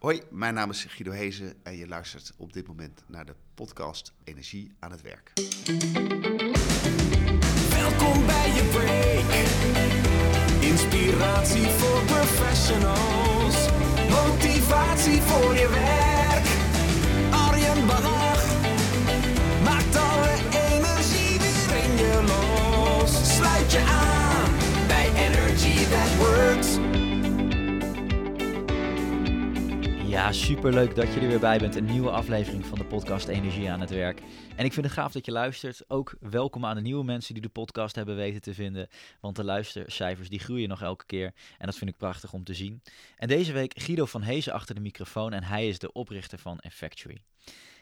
Hoi, mijn naam is Guido Hezen en je luistert op dit moment naar de podcast Energie aan het werk. Welkom bij je break. Inspiratie voor professionals. Motivatie voor je werk. Ja, superleuk dat je er weer bij bent. Een nieuwe aflevering van de podcast Energie aan het Werk. En ik vind het gaaf dat je luistert. Ook welkom aan de nieuwe mensen die de podcast hebben weten te vinden. Want de luistercijfers die groeien nog elke keer. En dat vind ik prachtig om te zien. En deze week Guido van Hezen achter de microfoon. En hij is de oprichter van Effectory.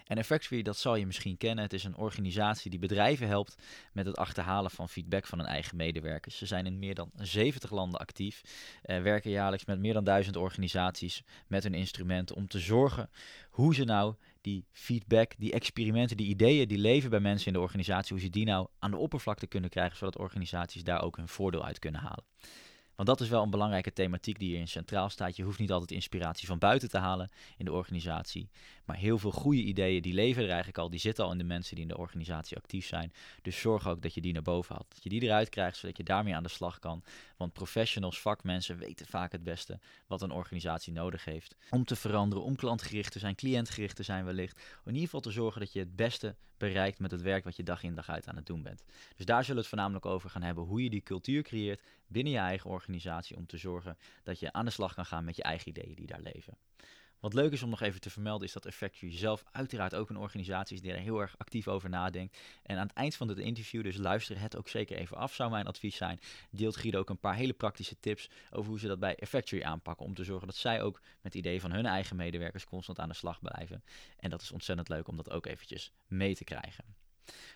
En Effectory, dat zal je misschien kennen. Het is een organisatie die bedrijven helpt met het achterhalen van feedback van hun eigen medewerkers. Ze zijn in meer dan 70 landen actief, eh, werken jaarlijks met meer dan duizend organisaties met hun instrumenten om te zorgen hoe ze nou die feedback, die experimenten, die ideeën die leven bij mensen in de organisatie, hoe ze die nou aan de oppervlakte kunnen krijgen, zodat organisaties daar ook hun voordeel uit kunnen halen. Want dat is wel een belangrijke thematiek die hierin centraal staat. Je hoeft niet altijd inspiratie van buiten te halen in de organisatie. Maar heel veel goede ideeën, die leven er eigenlijk al. Die zitten al in de mensen die in de organisatie actief zijn. Dus zorg ook dat je die naar boven haalt. Dat je die eruit krijgt, zodat je daarmee aan de slag kan. Want professionals, vakmensen weten vaak het beste wat een organisatie nodig heeft. Om te veranderen, om klantgericht te zijn, cliëntgericht te zijn wellicht. Om in ieder geval te zorgen dat je het beste bereikt met het werk wat je dag in dag uit aan het doen bent. Dus daar zullen we het voornamelijk over gaan hebben. Hoe je die cultuur creëert binnen je eigen organisatie om te zorgen dat je aan de slag kan gaan met je eigen ideeën die daar leven. Wat leuk is om nog even te vermelden is dat Effectory zelf uiteraard ook een organisatie is die er heel erg actief over nadenkt. En aan het eind van dit interview, dus luister het ook zeker even af, zou mijn advies zijn, deelt Guido ook een paar hele praktische tips over hoe ze dat bij Effectory aanpakken. Om te zorgen dat zij ook met ideeën van hun eigen medewerkers constant aan de slag blijven. En dat is ontzettend leuk om dat ook eventjes mee te krijgen.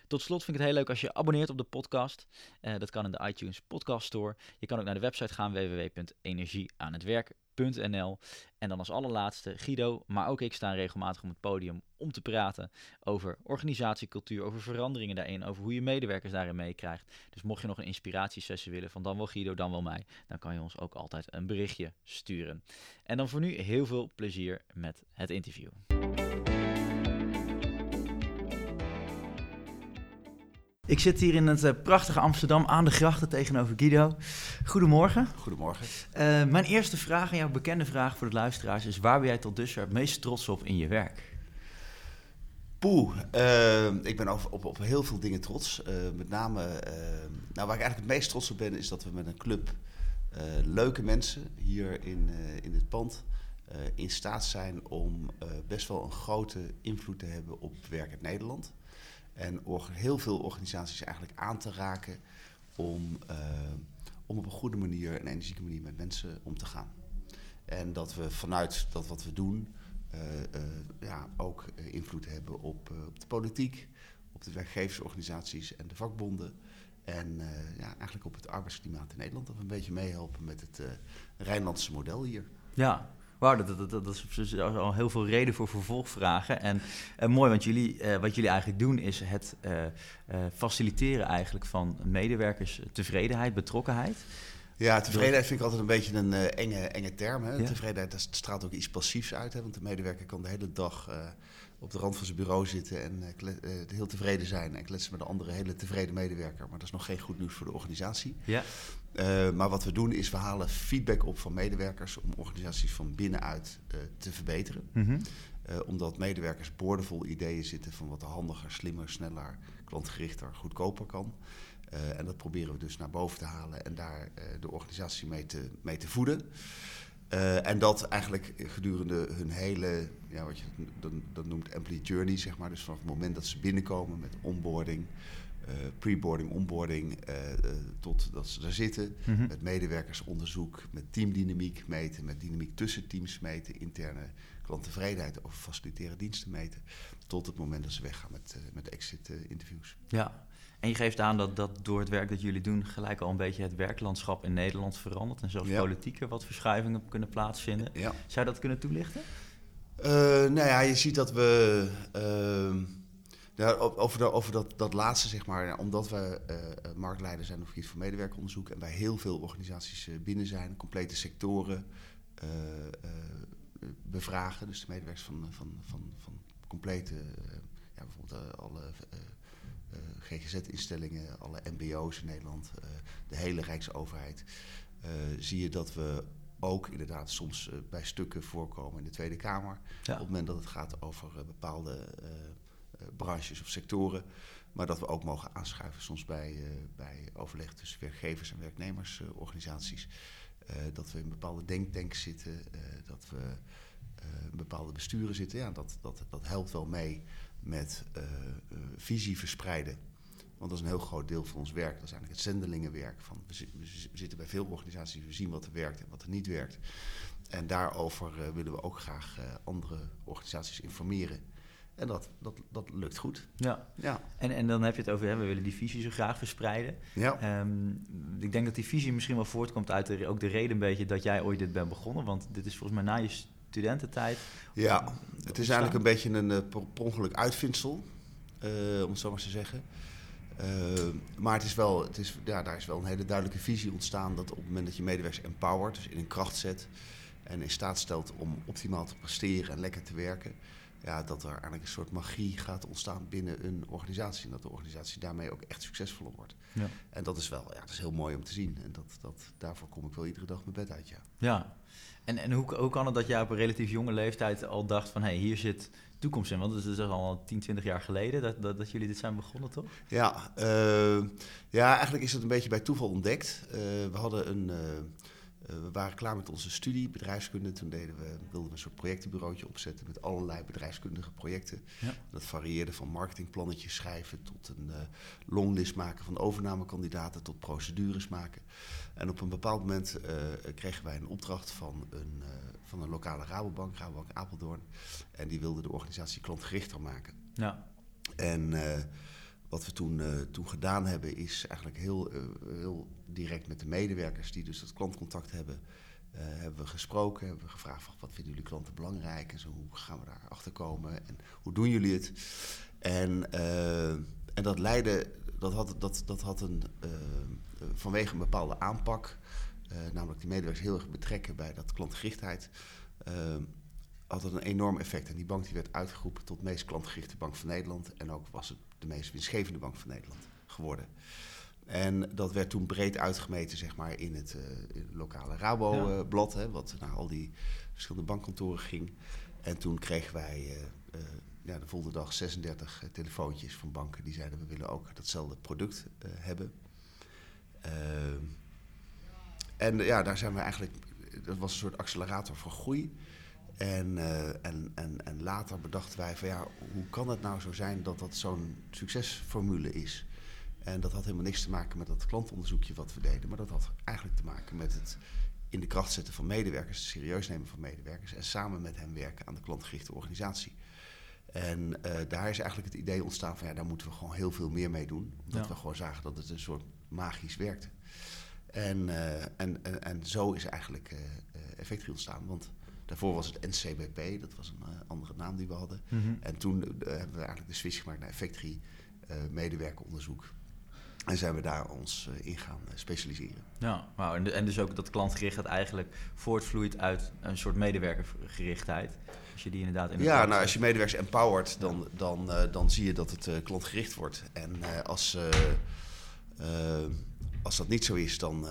Tot slot vind ik het heel leuk als je abonneert op de podcast. Uh, dat kan in de iTunes Podcast Store. Je kan ook naar de website gaan www.energieaanhetwerk.nl. En dan als allerlaatste Guido, maar ook ik staan regelmatig op het podium om te praten over organisatiecultuur, over veranderingen daarin, over hoe je medewerkers daarin meekrijgt. Dus mocht je nog een inspiratiesessie willen van dan wel Guido, dan wel mij, dan kan je ons ook altijd een berichtje sturen. En dan voor nu heel veel plezier met het interview. Ik zit hier in het uh, prachtige Amsterdam aan de grachten tegenover Guido. Goedemorgen. Goedemorgen. Uh, mijn eerste vraag en jouw bekende vraag voor de luisteraars is: waar ben jij tot dusver het meest trots op in je werk? Poeh, uh, ik ben op, op, op, heel veel dingen trots. met name, nou, waar ik eigenlijk het meest trots op ben, is dat we met een club leuke mensen hier in, in het pand in staat zijn om best wel een grote invloed te hebben op werk in Nederland. En heel veel organisaties eigenlijk aan te raken om, uh, om op een goede manier, een energieke manier met mensen om te gaan. En dat we vanuit dat wat we doen uh, uh, ja, ook invloed hebben op, op de politiek, op de werkgeversorganisaties en de vakbonden. En ja, eigenlijk op het arbeidsklimaat in Nederland. Dat we een beetje meehelpen met het Rijnlandse model hier. Ja, Wauw, dat, dat, dat, dat, is al heel veel reden voor vervolgvragen. En, en mooi, want jullie, uh, wat jullie eigenlijk doen is het uh, uh, faciliteren eigenlijk van medewerkers tevredenheid, betrokkenheid. Ja, tevredenheid vind ik altijd een beetje een enge, enge term. Hè? Ja. Tevredenheid, dat straalt ook iets passiefs uit. Hè? Want de medewerker kan de hele dag op de rand van zijn bureau zitten en heel tevreden zijn. En kletsen met een andere hele tevreden medewerker. Maar dat is nog geen goed nieuws voor de organisatie. Ja. Uh, maar wat we doen is we halen feedback op van medewerkers om organisaties van binnenuit uh, te verbeteren. Mm -hmm. uh, omdat medewerkers boordevol ideeën zitten van wat er handiger, slimmer, sneller, klantgerichter, goedkoper kan. en dat proberen we dus naar boven te halen en daar de organisatie mee te, mee te voeden. en dat eigenlijk gedurende hun hele, ja, wat je dat, dat noemt employee journey, zeg maar. Dus vanaf het moment dat ze binnenkomen met onboarding, pre-boarding, onboarding, uh, uh, tot dat ze daar zitten. Mm -hmm. Met medewerkersonderzoek, met teamdynamiek meten, met dynamiek tussen teams meten, interne klanttevredenheid of faciliteren diensten meten. Tot het moment dat ze weggaan met, met exit-interviews. ja, en je geeft aan dat, dat door het werk dat jullie doen gelijk al een beetje het werklandschap in Nederland verandert. En zelfs ja. politiek er wat verschuivingen kunnen plaatsvinden. Ja. Zou je dat kunnen toelichten? nou ja, je ziet dat we... ehm, ja, over, de, over dat, dat laatste, zeg maar, omdat we uh, marktleider zijn op het gebied van medewerkeronderzoek en bij heel veel organisaties uh, binnen zijn, complete sectoren, uh, bevragen. Dus de medewerkers van, van, van, van complete, ja, bijvoorbeeld alle GGZ-instellingen, alle MBO's in Nederland, de hele Rijksoverheid. zie je dat we ook inderdaad soms bij stukken voorkomen in de Tweede Kamer. Op het moment dat het gaat over bepaalde branches of sectoren. Maar dat we ook mogen aanschuiven soms bij, bij overleg tussen werkgevers en werknemersorganisaties. Uh, dat we in bepaalde denktanks zitten, dat we in bepaalde besturen zitten. Ja, dat, dat, dat helpt wel mee met visie verspreiden. Want dat is een heel groot deel van ons werk. Dat is eigenlijk het zendelingenwerk. Van, we zitten bij veel organisaties, we zien wat er werkt en wat er niet werkt. En daarover willen we ook graag andere organisaties informeren. En dat, dat, dat lukt goed. Ja. ja. En, en dan heb je het over, hè, we willen die visie zo graag verspreiden. Ja. Um, ik denk dat die visie misschien wel voortkomt uit de, ook de reden een beetje dat jij ooit dit bent begonnen. Want dit is volgens mij na je studententijd. Ja, het is eigenlijk een beetje een uh, per ongeluk uitvindsel, uh, om het zo maar te zeggen. Uh, maar het is wel, het is, ja, daar is wel een hele duidelijke visie ontstaan dat op het moment dat je medewerkers empowert, dus in een kracht zet en in staat stelt om optimaal te presteren en lekker te werken, ja, dat er eigenlijk een soort magie gaat ontstaan binnen een organisatie. En dat de organisatie daarmee ook echt succesvoller wordt. Ja. En dat is wel, ja, dat is heel mooi om te zien. En dat, dat, daarvoor kom ik wel iedere dag mijn bed uit, ja. Ja, en, en hoe, hoe kan het dat jij op een relatief jonge leeftijd al dacht van... hé, hey, hier zit toekomst in? Want het is al 10, 20 jaar geleden dat, dat, dat jullie dit zijn begonnen, toch? Ja, uh, ja, eigenlijk is het een beetje bij toeval ontdekt. Uh, we hadden een... Uh, we waren klaar met onze studie bedrijfskunde. Toen deden we, wilden we een soort projectenbureautje opzetten met allerlei bedrijfskundige projecten. Ja. Dat varieerde van marketingplannetjes schrijven tot een uh, longlist maken van overnamekandidaten tot procedures maken. En op een bepaald moment uh, kregen wij een opdracht van een, van een lokale Rabobank, Rabobank Apeldoorn. En die wilde de organisatie klantgerichter maken. Ja. En wat we toen, toen gedaan hebben, is eigenlijk heel, heel direct met de medewerkers die dus dat klantcontact hebben, uh, hebben we gesproken. Hebben we gevraagd van, wat vinden jullie klanten belangrijk en zo, hoe gaan we daar achter komen en hoe doen jullie het? En, en dat leidde, dat had, dat, dat had een, vanwege een bepaalde aanpak, namelijk die medewerkers heel erg betrekken bij dat klantgerichtheid had het een enorm effect. En die bank die werd uitgeroepen tot meest klantgerichte bank van Nederland. En ook was het de meest winstgevende bank van Nederland geworden. En dat werd toen breed uitgemeten zeg maar, in, het, uh, lokale Rabo-blad, ja. wat naar al die verschillende bankkantoren ging. En toen kregen wij uh, uh, ja, de volgende dag 36 telefoontjes van banken die zeiden we willen ook datzelfde product hebben. en ja, daar zijn we eigenlijk, dat was een soort accelerator voor groei. En, uh, en, en, en later bedachten wij van ja, hoe kan het nou zo zijn dat dat zo'n succesformule is? En dat had helemaal niks te maken met dat klantonderzoekje wat we deden, maar dat had eigenlijk te maken met het in de kracht zetten van medewerkers, serieus nemen van medewerkers en samen met hen werken aan de klantgerichte organisatie. En uh, daar is eigenlijk het idee ontstaan van ja, daar moeten we gewoon heel veel meer mee doen. Omdat we gewoon zagen dat het een soort magisch werkte. En, uh, en, en, en, zo is eigenlijk uh, ontstaan. Want Daarvoor was het NCBP, dat was een andere naam die we hadden. Mhm. En toen hebben we eigenlijk de switch gemaakt naar Effectrie medewerkeronderzoek. En zijn we daar ons in gaan specialiseren. Ja, en, en dus ook dat klantgerichtheid eigenlijk voortvloeit uit een soort medewerkergerichtheid. Als je die inderdaad in Ja, nou, als je medewerkers empowert, dan, dan, dan zie je dat het klantgericht wordt. En als, als dat niet zo is, dan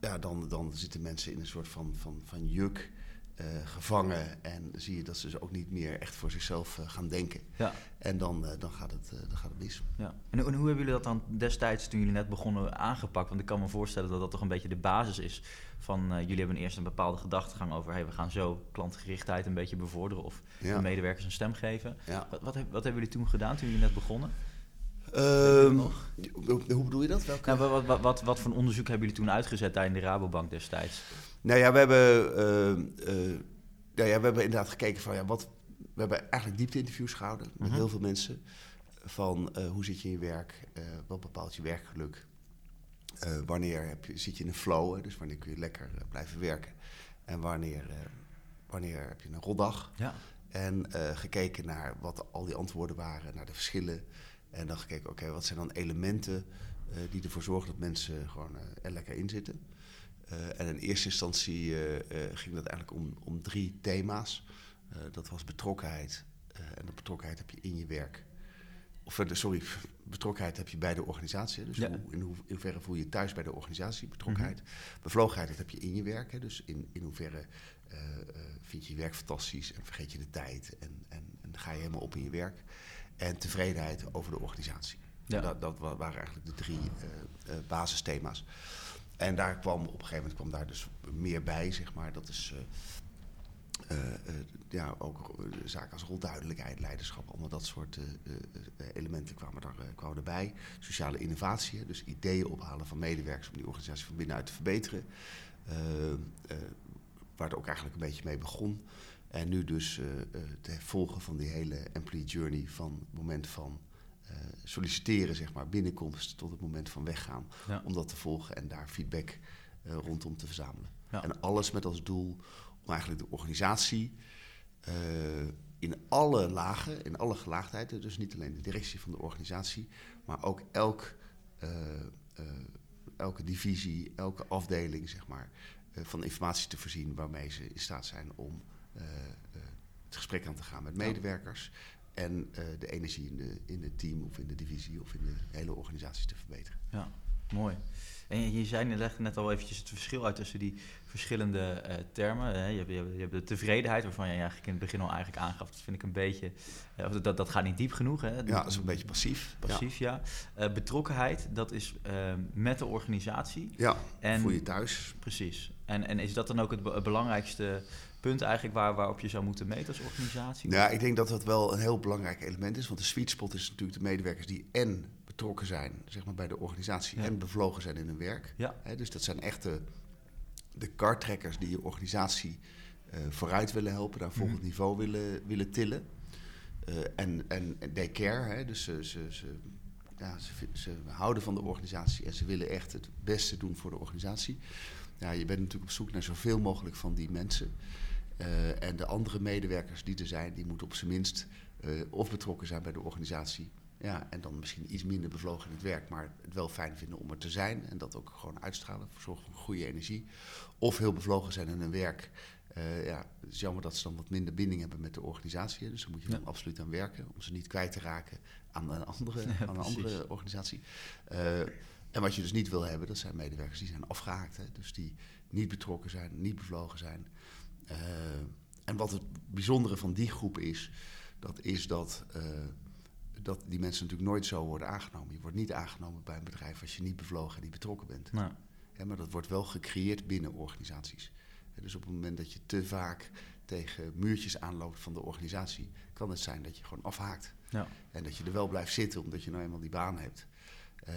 ja, dan, dan zitten mensen in een soort van, van, van juk uh, gevangen. En zie je dat ze dus ook niet meer echt voor zichzelf uh, gaan denken. Ja. En dan, uh, dan, gaat het, dan gaat het mis. Ja. En, hoe hebben jullie dat dan destijds, toen jullie net begonnen, aangepakt? Want ik kan me voorstellen dat dat toch een beetje de basis is van... jullie hebben eerst een bepaalde gedachtegang over... Hey, we gaan zo klantgerichtheid een beetje bevorderen... of de medewerkers een stem geven. Ja. Wat, wat, wat hebben jullie toen gedaan, toen jullie net begonnen? Um, hoe bedoel je dat? Welke? Nou, wat, wat, wat, wat, voor onderzoek hebben jullie toen uitgezet daar in de Rabobank destijds? Nou ja, we hebben, uh, uh, ja, we hebben inderdaad gekeken van ja, wat. We hebben eigenlijk diepte-interviews gehouden met mhm. heel veel mensen. Van uh, hoe zit je in je werk? wat bepaalt je werkgeluk? wanneer heb je, zit je in een flow? Dus wanneer kun je lekker blijven werken? En wanneer, wanneer heb je een rotdag? Ja. En gekeken naar wat al die antwoorden waren, naar de verschillen. En dan gekeken, oké, wat zijn dan elementen die ervoor zorgen dat mensen gewoon er lekker in zitten. Uh, en in eerste instantie ging dat eigenlijk om, om drie thema's. dat was betrokkenheid. en de betrokkenheid heb je in je werk. Of sorry, betrokkenheid heb je bij de organisatie. Dus hoe, in, hoe, hoeverre voel je je thuis bij de organisatie, betrokkenheid. Mm Bevlogenheid, dat heb je in je werk. Hè. Dus in, in hoeverre vind je je werk fantastisch en vergeet je de tijd en, en, en ga je helemaal op in je werk. En tevredenheid over de organisatie. Ja. Dat, dat, waren eigenlijk de drie uh, uh, basisthema's. En daar kwam op een gegeven moment kwam daar dus meer bij, zeg maar. Dat is uh, ja, ook zaken als rolduidelijkheid, leiderschap, allemaal dat soort elementen kwamen, daar, kwamen erbij. Sociale innovatie, dus ideeën ophalen van medewerkers om die organisatie van binnenuit te verbeteren. waar het ook eigenlijk een beetje mee begon. En nu dus het volgen van die hele employee journey van het moment van uh, solliciteren, zeg maar, binnenkomst tot het moment van weggaan. Om dat te volgen en daar feedback uh, rondom te verzamelen. En alles met als doel om eigenlijk de organisatie uh, in alle lagen, in alle gelaagdheden, dus niet alleen de directie van de organisatie, maar ook elk, elke divisie, elke afdeling, zeg maar, van informatie te voorzien waarmee ze in staat zijn om het gesprek aan te gaan met medewerkers en uh, de energie in, de, in het team of in de divisie of in de hele organisatie te verbeteren. Ja, mooi. En je, zei net, net al eventjes het verschil uit tussen die verschillende uh, termen. Hè? Je, hebt, je, hebt, de tevredenheid, waarvan je eigenlijk in het begin al eigenlijk aangaf. Dat vind ik een beetje, uh, dat, dat gaat niet diep genoeg. Hè? Ja, dat is een beetje passief. Passief, ja. ja. betrokkenheid, dat is met de organisatie. Ja, en, voel je thuis. Precies. En, en is dat dan ook het belangrijkste punt eigenlijk waar, waarop je zou moeten meten als organisatie? Ja, ik denk dat dat wel een heel belangrijk element is. Want de sweet spot is natuurlijk de medewerkers die en betrokken zijn zeg maar, bij de organisatie en bevlogen zijn in hun werk. Ja. dus dat zijn echt de, de kartrekkers die je organisatie uh, vooruit willen helpen, naar volgend mhm. niveau willen, willen tillen. Uh, en, en they care, hè, dus ze, ze, ze, ja, ze, ze, houden van de organisatie en ze willen echt het beste doen voor de organisatie. Ja, je bent natuurlijk op zoek naar zoveel mogelijk van die mensen. Uh, en de andere medewerkers die er zijn, die moeten op zijn minst uh, of betrokken zijn bij de organisatie. Ja, en dan misschien iets minder bevlogen in het werk, maar het wel fijn vinden om er te zijn. En dat ook gewoon uitstralen, zorgen voor goede energie. Of heel bevlogen zijn in hun werk. Uh, ja, het is jammer dat ze dan wat minder binding hebben met de organisatie. Dus daar moet je dan absoluut aan werken. Om ze niet kwijt te raken aan een andere, aan een andere organisatie. en wat je dus niet wil hebben, dat zijn medewerkers die zijn afgehaakt. Hè, dus die niet betrokken zijn, niet bevlogen zijn. Uh, en wat het bijzondere van die groep is, dat is dat, uh, dat die mensen natuurlijk nooit zo worden aangenomen. Je wordt niet aangenomen bij een bedrijf als je niet bevlogen en niet betrokken bent. Nou. Ja, maar dat wordt wel gecreëerd binnen organisaties. dus op het moment dat je te vaak tegen muurtjes aanloopt van de organisatie, kan het zijn dat je gewoon afhaakt. Ja. En dat je er wel blijft zitten omdat je nou eenmaal die baan hebt. Uh,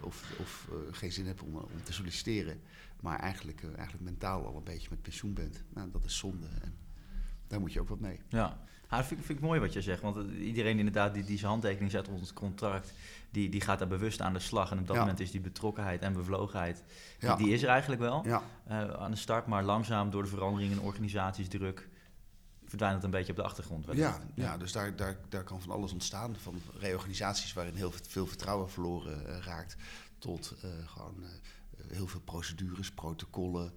of, of geen zin hebt om, om te solliciteren maar eigenlijk, eigenlijk mentaal al een beetje met pensioen bent. Nou, dat is zonde en daar moet je ook wat mee. Ja, ja dat vind, vind, ik mooi wat je zegt. Want iedereen inderdaad die, die zijn handtekening zet op ons contract... Die, die gaat daar bewust aan de slag. En op dat moment is die betrokkenheid en bevlogenheid... Die, die is er eigenlijk wel uh, aan de start. Maar langzaam door de verandering in organisatiesdruk verdwijnt het een beetje op de achtergrond. Ja, ja, dus daar, daar, daar kan van alles ontstaan. Van reorganisaties waarin heel veel vertrouwen verloren uh, raakt... tot uh, gewoon heel veel procedures, protocollen,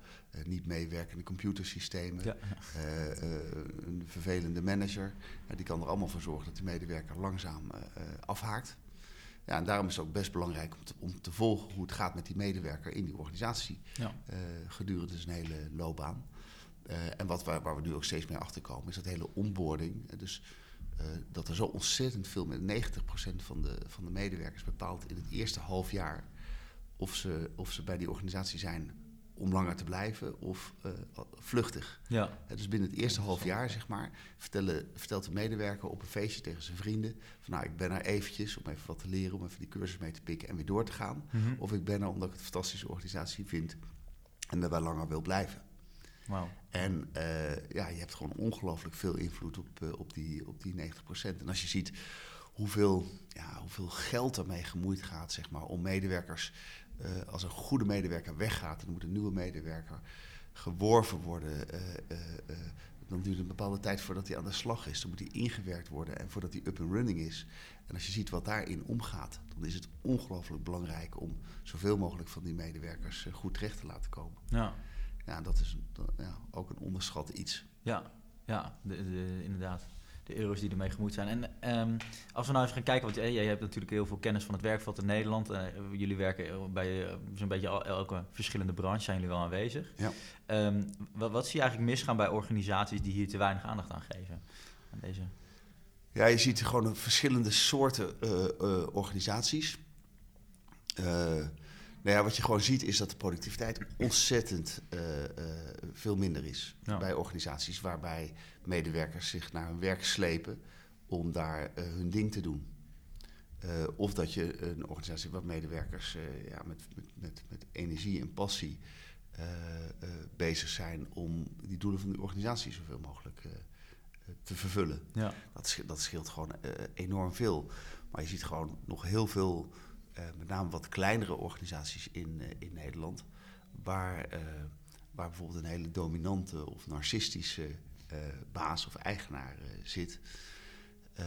niet meewerkende computersystemen, ja. een vervelende manager. die kan er allemaal voor zorgen dat de medewerker langzaam afhaakt. Ja, en daarom is het ook best belangrijk om te, om te, volgen hoe het gaat met die medewerker in die organisatie ja. gedurende zijn hele loopbaan. En wat, waar, waar, we nu ook steeds meer achter komen, is dat hele onboarding. dus dat er zo ontzettend veel, met 90% van de, van de medewerkers bepaalt in het eerste half jaar of ze, of ze bij die organisatie zijn om langer te blijven of uh, vluchtig. Ja. dus binnen het eerste half jaar, zeg maar, vertellen, vertelt de medewerker op een feestje tegen zijn vrienden... van nou, ik ben er eventjes om even wat te leren, om even die cursus mee te pikken en weer door te gaan. Mhm. Of ik ben er omdat ik het een fantastische organisatie vind en daarbij langer wil blijven. Wow. En uh, ja, je hebt gewoon ongelooflijk veel invloed op, uh, op, die, op die 90%. En als je ziet hoeveel, ja, hoeveel geld ermee gemoeid gaat, zeg maar, om medewerkers uh, als een goede medewerker weggaat, dan moet een nieuwe medewerker geworven worden, dan duurt het een bepaalde tijd voordat hij aan de slag is. Dan moet hij ingewerkt worden en voordat hij up and running is. En als je ziet wat daarin omgaat, dan is het ongelooflijk belangrijk om zoveel mogelijk van die medewerkers eh, goed terecht te laten komen. Ja, Ja, dat is ja, ook een onderschat iets. ja, ja de, de- inderdaad. De euro's die ermee gemoeid zijn. En ehm, als we nou even gaan kijken, want eh, jij hebt natuurlijk heel veel kennis van het werkveld in Nederland. Eh, jullie werken bij eh, zo'n beetje al, elke verschillende branche, zijn jullie wel aanwezig. Ja. Ehm, wat, wat zie je eigenlijk misgaan bij organisaties die hier te weinig aandacht aan geven? Aan deze... Ja, je ziet gewoon verschillende soorten organisaties. Nou ja, wat je gewoon ziet is dat de productiviteit ontzettend eh, eh, veel minder is Ja. bij organisaties waarbij medewerkers zich naar hun werk slepen om daar eh, hun ding te doen. Of dat je een organisatie waar medewerkers ja, met, met, met, met energie en passie bezig zijn om die doelen van de organisatie zoveel mogelijk te vervullen. Ja. Dat, dat scheelt gewoon enorm veel. Maar je ziet gewoon nog heel veel, met name wat kleinere organisaties in, eh, in Nederland, waar, eh, waar bijvoorbeeld een hele dominante of narcistische eh, baas of eigenaar eh, zit, eh,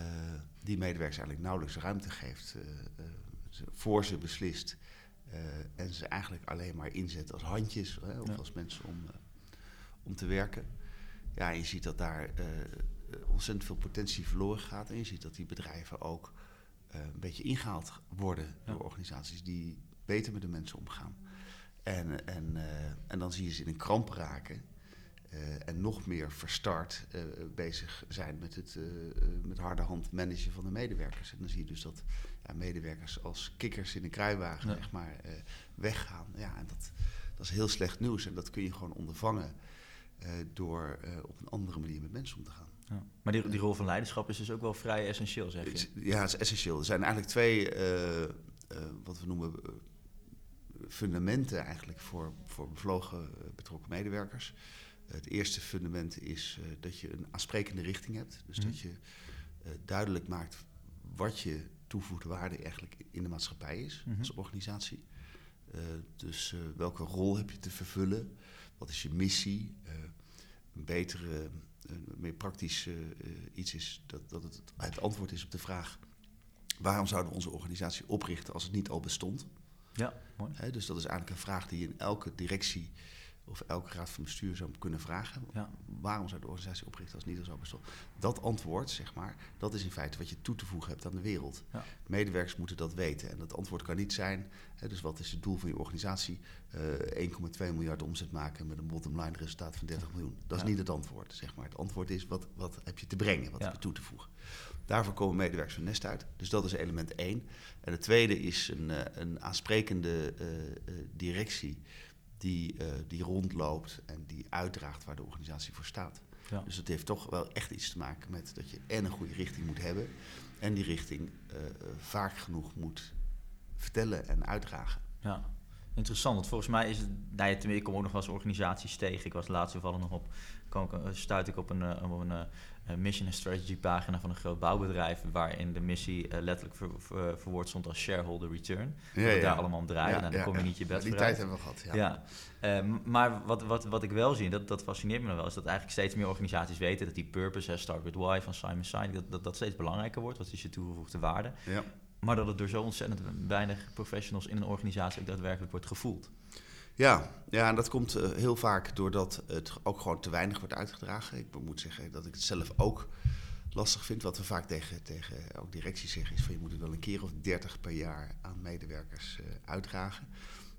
die medewerkers eigenlijk nauwelijks ruimte geeft, eh, eh, voor ze beslist. eh, en ze eigenlijk alleen maar inzet als handjes hè, of Ja. als mensen om, eh, om te werken. Ja, je ziet dat daar eh, eh, ontzettend veel potentie verloren gaat. En je ziet dat die bedrijven ook eh, een beetje ingehaald worden Ja. door organisaties die beter met de mensen omgaan. En, en, eh, en dan zie je ze in een kramp raken. eh, en nog meer verstart bezig zijn met het met harde hand managen van de medewerkers. En dan zie je dus dat ja, medewerkers als kikkers in een kruiwagen Ja. zeg maar, weggaan. Ja, en dat, dat is heel slecht nieuws. En dat kun je gewoon ondervangen door op een andere manier met mensen om te gaan. Ja. Maar die, die rol van leiderschap is dus ook wel vrij essentieel, zeg je. Ja, het is essentieel. Er zijn eigenlijk twee, eh, eh, wat we noemen, eh, fundamenten eigenlijk voor, voor bevlogen betrokken medewerkers. Het eerste fundament is dat je een aansprekende richting hebt. Dus Mhm. dat je eh, duidelijk maakt wat je toegevoegde waarde eigenlijk in de maatschappij is Mhm. als organisatie. Dus welke rol heb je te vervullen? Wat is je missie? Een betere, meer praktisch eh, eh, iets is dat, dat het het antwoord is op de vraag: waarom zouden we onze organisatie oprichten als het niet al bestond? Ja, mooi. Hè, dus dat is eigenlijk een vraag die in elke directie of elke raad van bestuur zou kunnen vragen. Ja. Waarom zou de organisatie oprichten als het niet al zou? Dat antwoord, zeg maar, dat is in feite wat je toe te voegen hebt aan de wereld. Ja. Medewerkers moeten dat weten. En dat antwoord kan niet zijn, hè, dus wat is het doel van je organisatie? Eh 1,2 miljard omzet maken met een bottom line resultaat van 30 miljoen. Dat is Ja. niet het antwoord, zeg maar. Het antwoord is, wat, wat heb je te brengen? Wat heb je toe te voegen? Daarvoor komen medewerkers hun nest uit. Dus dat is element één. En het tweede is een, eh, een aansprekende eh, eh, directie die, eh, die rondloopt en die uitdraagt waar de organisatie voor staat. Ja. Dus het heeft toch wel echt iets te maken met dat je en een goede richting moet hebben en die richting eh, eh, vaak genoeg moet vertellen en uitdragen. Ja, interessant. Want volgens mij is het, nou ja, ik kom ook nog wel eens organisaties tegen. Ik was laatst toevallig nog op, ik, eh, stuit ik op een, eh, op een eh, eh, mission en strategy pagina van een groot bouwbedrijf, waarin de missie letterlijk ver, ver- verwoord stond als shareholder return. dat daar allemaal om draaide. nou, dan kom je niet je bed Die vooruit. tijd hebben we gehad. Ja. Ja, maar wat, wat, wat ik wel zie, dat, dat fascineert me nog wel, is dat eigenlijk steeds meer organisaties weten dat die purpose, hè, start with why van Simon Sinek, dat, dat dat steeds belangrijker wordt. Wat is je toegevoegde waarde? Ja. Maar dat het door zo ontzettend weinig professionals in een organisatie ook daadwerkelijk wordt gevoeld. Ja, ja, en dat komt eh, heel vaak doordat het ook gewoon te weinig wordt uitgedragen. Ik moet zeggen dat ik het zelf ook lastig vind. Wat we vaak tegen, tegen ook directies zeggen is van je moet het wel een keer of dertig per jaar aan medewerkers eh, uitdragen.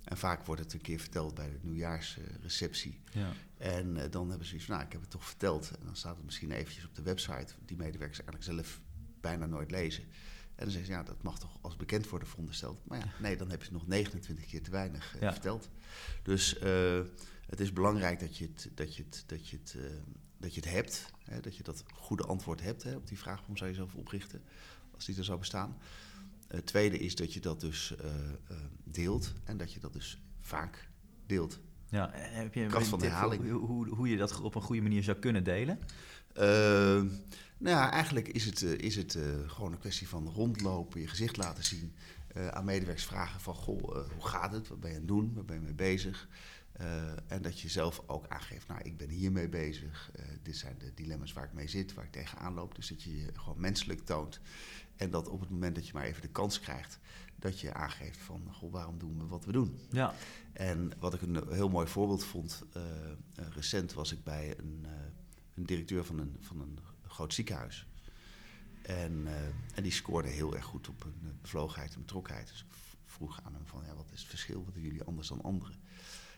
En vaak wordt het een keer verteld bij de nieuwjaarsreceptie. Ja. En eh, dan hebben ze zoiets van, nou, ik heb het toch verteld. En dan staat het misschien eventjes op de website, die medewerkers eigenlijk zelf bijna nooit lezen. En dan zeggen ze, ja, dat mag toch als bekend worden verondersteld. Maar ja, nee, dan heb je het nog 29 keer te weinig eh, Ja. verteld. Dus eh, het is belangrijk dat je het, dat je het, dat je het, eh, dat je het hebt. Hè, dat je dat goede antwoord hebt hè, op die vraag, waarom zou je zelf oprichten, als die er zou bestaan. Het tweede is dat je dat dus deelt en dat je dat dus vaak deelt. Ja, heb je Kracht een van tip herhaling. Hoe, hoe, hoe je dat op een goede manier zou kunnen delen? Eh, nou ja, eigenlijk is het, eh, is het eh, gewoon een kwestie van rondlopen, je gezicht laten zien. eh, aan medewerkers vragen van, goh, hoe gaat het? Wat ben je aan het doen? Waar ben je mee bezig? en dat je zelf ook aangeeft, nou, ik ben hiermee bezig. dit zijn de dilemma's waar ik mee zit, waar ik tegenaan loop. Dus dat je je gewoon menselijk toont. En dat op het moment dat je maar even de kans krijgt, dat je aangeeft van, goh, waarom doen we wat we doen? Ja. En wat ik een heel mooi voorbeeld vond, recent was ik bij een, een directeur van een, van een groot ziekenhuis. En, uh, en die scoorde heel erg goed op een bevlogenheid en betrokkenheid. Dus ik vroeg aan hem van, ja, wat is het verschil? Wat doen jullie anders dan anderen?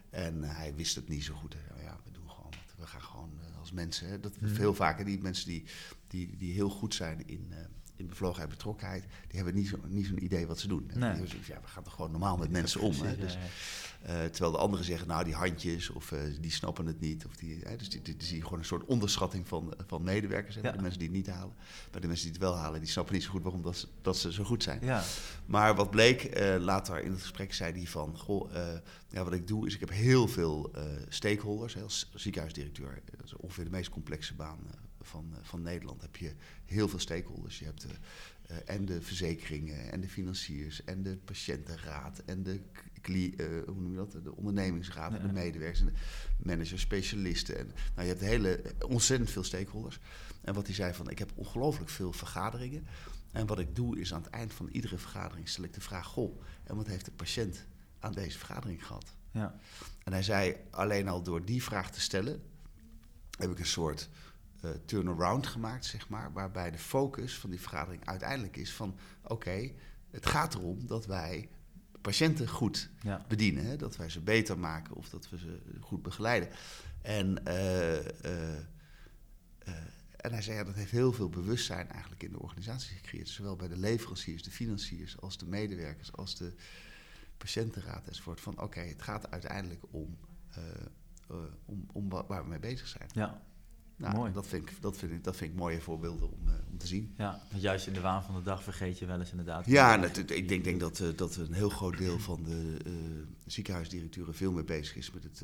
En uh, hij wist het niet zo goed. Hè. Ja, we doen gewoon, we gaan gewoon uh, als mensen. Hè. Dat Mhm. veel vaker die mensen die, die, die heel goed zijn in, in bevlogenheid, betrokkenheid, die hebben niet zo'n niet zo'n idee wat ze doen. Nee. Die ja, we gaan toch gewoon normaal met mensen om. Hè. Dus, eh, terwijl de anderen zeggen, nou die handjes, of eh, die snappen het niet. Of die, hè, dus die, die, die zie je gewoon een soort onderschatting van, van medewerkers. Hè, Ja. De mensen die het niet halen. Maar de mensen die het wel halen, die snappen niet zo goed waarom dat ze, dat ze zo goed zijn. Ja. Maar wat bleek, eh, later in het gesprek zei hij van... Goh, eh, ja, wat ik doe is, ik heb heel veel eh, stakeholders. Hè, als ziekenhuisdirecteur, dat is ongeveer de meest complexe baan eh, van, eh, van Nederland. Heb je heel veel stakeholders. Je hebt de, eh, en de verzekeringen, en de financiers, en de patiëntenraad... en de, kli- eh, hoe noem je dat? de ondernemingsraad, en de medewerkers... en de managers, specialisten. En, nou, je hebt hele, ontzettend veel stakeholders. En wat hij zei van, ik heb ongelooflijk veel vergaderingen... En wat ik doe is aan het eind van iedere vergadering stel ik de vraag: Goh, en wat heeft de patiënt aan deze vergadering gehad? Ja. En hij zei: alleen al door die vraag te stellen, heb ik een soort eh, turnaround gemaakt, zeg maar, waarbij de focus van die vergadering uiteindelijk is van: oké, het gaat erom dat wij patiënten goed Ja. bedienen, hè? dat wij ze beter maken of dat we ze goed begeleiden. En, eh, eh, en hij zei, ja, dat heeft heel veel bewustzijn eigenlijk in de organisatie gecreëerd. Zowel bij de leveranciers, de financiers, als de medewerkers, als de patiëntenraad enzovoort. Van oké, het gaat uiteindelijk om, om, om wa- waar we mee bezig zijn. Ja. Nou, Mooi. Dat vind, ik, dat, vind ik, dat vind ik mooie voorbeelden om, eh, om te zien. Ja, want juist in de waan van de dag vergeet je wel eens inderdaad. Ja, het- ik denk, denk dat, eh, dat een heel groot deel van de eh, ziekenhuisdirecteuren veel meer bezig is met het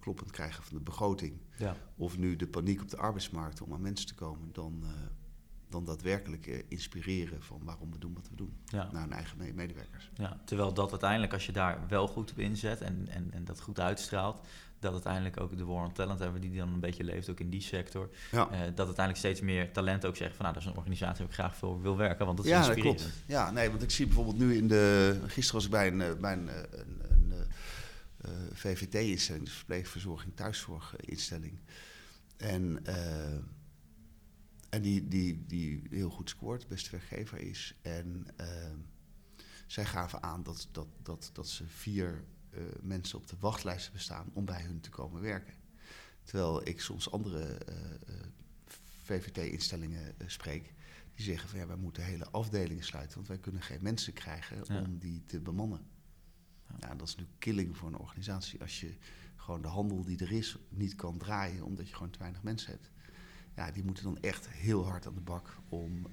kloppend krijgen van de begroting. Ja. Of nu de paniek op de arbeidsmarkt om aan mensen te komen, dan, dan daadwerkelijk inspireren van waarom we doen wat we doen. Ja. Naar hun eigen me- medewerkers. Ja, terwijl dat uiteindelijk, als je daar wel goed op inzet en, en, en dat goed uitstraalt, dat uiteindelijk ook de war on talent hebben die dan een beetje leeft, ook in die sector. Ja. eh, dat uiteindelijk steeds meer talent ook zeggen van nou, dat is een organisatie waar ik graag voor wil werken, want dat is ja, dat klopt. Ja, nee, want ik zie bijvoorbeeld nu in de. Gisteren was ik bij een, eh, bij een, eh, een, een, VVT-instelling, dus verpleegverzorging, thuiszorginstelling. En, en die, die, die heel goed scoort, beste werkgever is. En zij gaven aan dat, dat, dat, dat ze vier eh, mensen op de wachtlijst bestaan om bij hun te komen werken. Terwijl ik soms andere eh, eh, VVT-instellingen spreek. Die zeggen van ja, wij moeten hele afdelingen sluiten, want wij kunnen geen mensen krijgen Ja. om die te bemannen. Ja. dat is nu killing voor een organisatie als je gewoon de handel die er is niet kan draaien omdat je gewoon te weinig mensen hebt. Ja, die moeten dan echt heel hard aan de bak om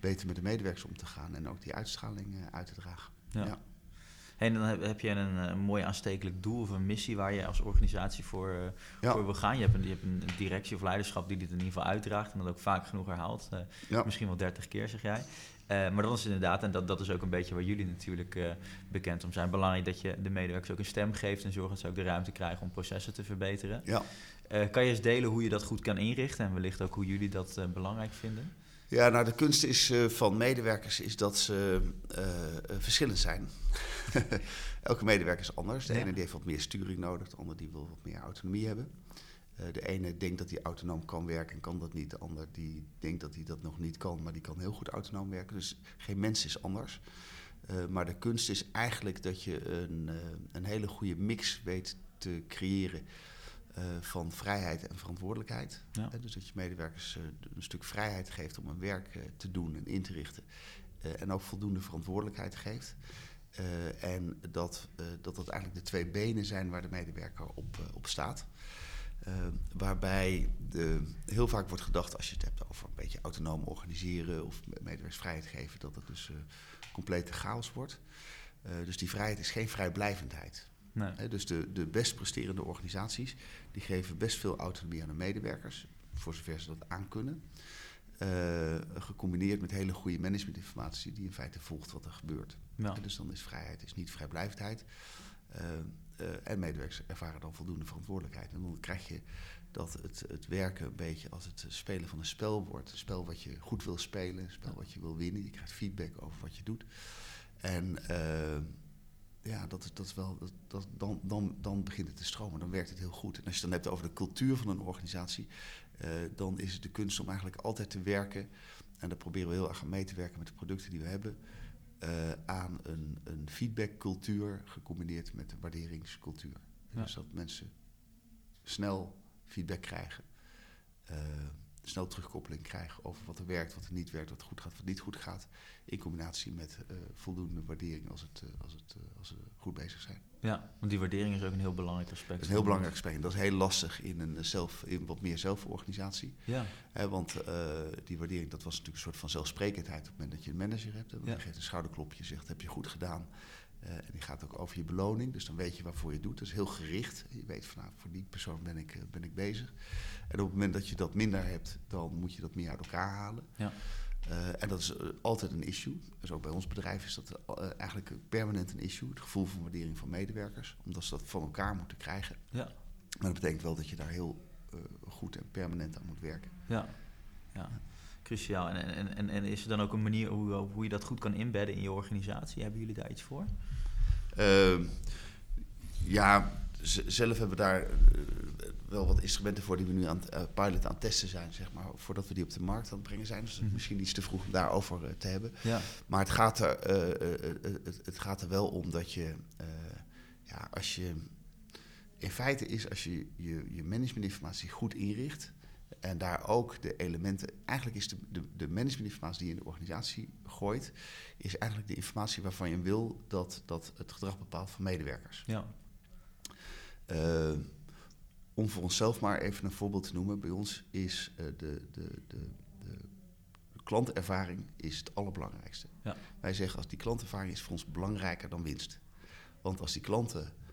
beter met de medewerkers om te gaan en ook die uitstraling uit te dragen. Ja. Ja. En dan heb, heb je een, eh, mooi aanstekelijk doel of een missie waar je als organisatie voor, eh, Ja. voor wil gaan. Je hebt, een, je hebt een directie of leiderschap die dit in ieder geval uitdraagt en dat ook vaak genoeg herhaalt. Eh, Ja. Misschien wel 30 keer, zeg jij. Maar dat is inderdaad, en dat, dat is ook een beetje waar jullie natuurlijk bekend om zijn. Belangrijk dat je de medewerkers ook een stem geeft en zorgt dat ze ook de ruimte krijgen om processen te verbeteren. Ja. Kan je eens delen hoe je dat goed kan inrichten en wellicht ook hoe jullie dat belangrijk vinden? Ja, nou de kunst is eh, van medewerkers is dat ze eh, verschillend zijn. Elke medewerker is anders. De Ja. ene die heeft wat meer sturing nodig, de ander die wil wat meer autonomie hebben. De ene denkt dat hij autonoom kan werken en kan dat niet. De ander die denkt dat hij dat nog niet kan, maar die kan heel goed autonoom werken. Dus geen mens is anders. Maar de kunst is eigenlijk dat je een, een hele goede mix weet te creëren eh, van vrijheid en verantwoordelijkheid. Ja. Dus dat je medewerkers eh, een stuk vrijheid geeft om hun werk eh, te doen en in te richten. En ook voldoende verantwoordelijkheid geeft. En dat, dat dat eigenlijk de twee benen zijn waar de medewerker op, op staat. Waarbij de, heel vaak wordt gedacht, als je het hebt over een beetje autonoom organiseren of medewerkers vrijheid geven, dat het dus eh, complete chaos wordt. Dus die vrijheid is geen vrijblijvendheid. Nee. Dus de, de best presterende organisaties die geven best veel autonomie aan de medewerkers, voor zover ze dat aankunnen. Eh gecombineerd met hele goede managementinformatie die in feite volgt wat er gebeurt. Ja. Dus dan is vrijheid is niet vrijblijvendheid. Eh, en medewerkers ervaren dan voldoende verantwoordelijkheid. En dan krijg je dat het, het werken een beetje als het spelen van een spel wordt. Een spel wat je goed wil spelen, een spel wat je wil winnen. Je krijgt feedback over wat je doet. En ja, dat is, dat is wel, dat, dat, dan, dan, dan begint het te stromen, dan werkt het heel goed. En als je het dan hebt over de cultuur van een organisatie, uh, dan is het de kunst om eigenlijk altijd te werken, en daar proberen we heel erg aan mee te werken met de producten die we hebben, uh, aan een, een feedbackcultuur gecombineerd met een waarderingscultuur. Ja. Dus dat mensen snel feedback krijgen. Uh, snel terugkoppeling krijgen over wat er werkt, wat er niet werkt, wat goed gaat, wat niet goed gaat. In combinatie met uh, voldoende waardering als, het, uh, als, het, uh, als we goed bezig zijn. Ja, want die waardering is ook een heel belangrijk aspect. Dat is een heel belangrijk aspect. Dat is heel lastig in een zelf, in wat meer zelforganisatie. Ja. want die waardering, dat was natuurlijk een soort van zelfsprekendheid op het moment dat je een manager hebt. En ja. geeft een schouderklopje, zegt heb je goed gedaan. En die gaat ook over je beloning, dus dan weet je waarvoor je doet. Dat is heel gericht. Je weet van nou, voor die persoon ben ik, ben ik bezig. En op het moment dat je dat minder hebt, dan moet je dat meer uit elkaar halen. Ja. Uh, en dat is uh, altijd een issue. Dus ook bij ons bedrijf is dat uh, eigenlijk permanent een issue. Het gevoel van waardering van medewerkers. Omdat ze dat van elkaar moeten krijgen. Ja. Maar dat betekent wel dat je daar heel goed en permanent aan moet werken. Ja, ja. Cruciaal. En, en, en, en is er dan ook een manier hoe, hoe je dat goed kan inbedden in je organisatie? Hebben jullie daar iets voor? Ehm, ja, zelf hebben we daar wel wat instrumenten voor die we nu aan het uh, piloten, aan het testen zijn, zeg maar, voordat we die op de markt aan het brengen zijn. Dus mm -hmm. misschien iets te vroeg om daarover te hebben. Ja. Maar het gaat, er, het, het, gaat er wel om dat je, ja, als je, in feite is als je je, je managementinformatie goed inricht en daar ook de elementen, eigenlijk is de, de, de managementinformatie die je in de organisatie gooit, is eigenlijk de informatie waarvan je wil dat, dat het gedrag bepaalt van medewerkers. Ja om voor onszelf maar even een voorbeeld te noemen. Bij ons is uh, de, de, de, de, klantervaring is het allerbelangrijkste. Ja. Wij zeggen als die klantervaring is voor ons belangrijker dan winst. Want als die klanten uh,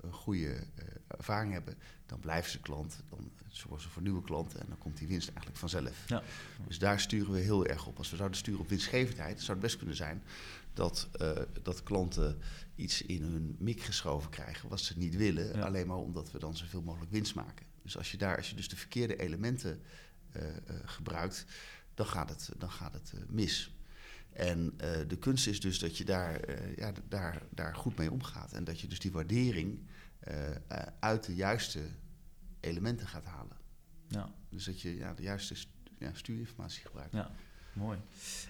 een goede uh, ervaring hebben, dan blijven ze klant. Dan worden ze voor nieuwe klanten en dan komt die winst eigenlijk vanzelf. Ja. Dus daar sturen we heel erg op. Als we zouden sturen op winstgevendheid, zou het best kunnen zijn dat, uh, dat klanten iets in hun mik geschoven krijgen wat ze niet willen, Ja. alleen maar omdat we dan zoveel mogelijk winst maken. Dus als je daar, als je dus de verkeerde elementen uh, uh, gebruikt, dan gaat het, dan gaat het mis. En de kunst is dus dat je daar, ja, daar, daar goed mee omgaat. En dat je dus die waardering uit de juiste elementen gaat halen. Ja. Dus dat je ja, de juiste ja, stuurinformatie gebruikt. Ja. Mooi.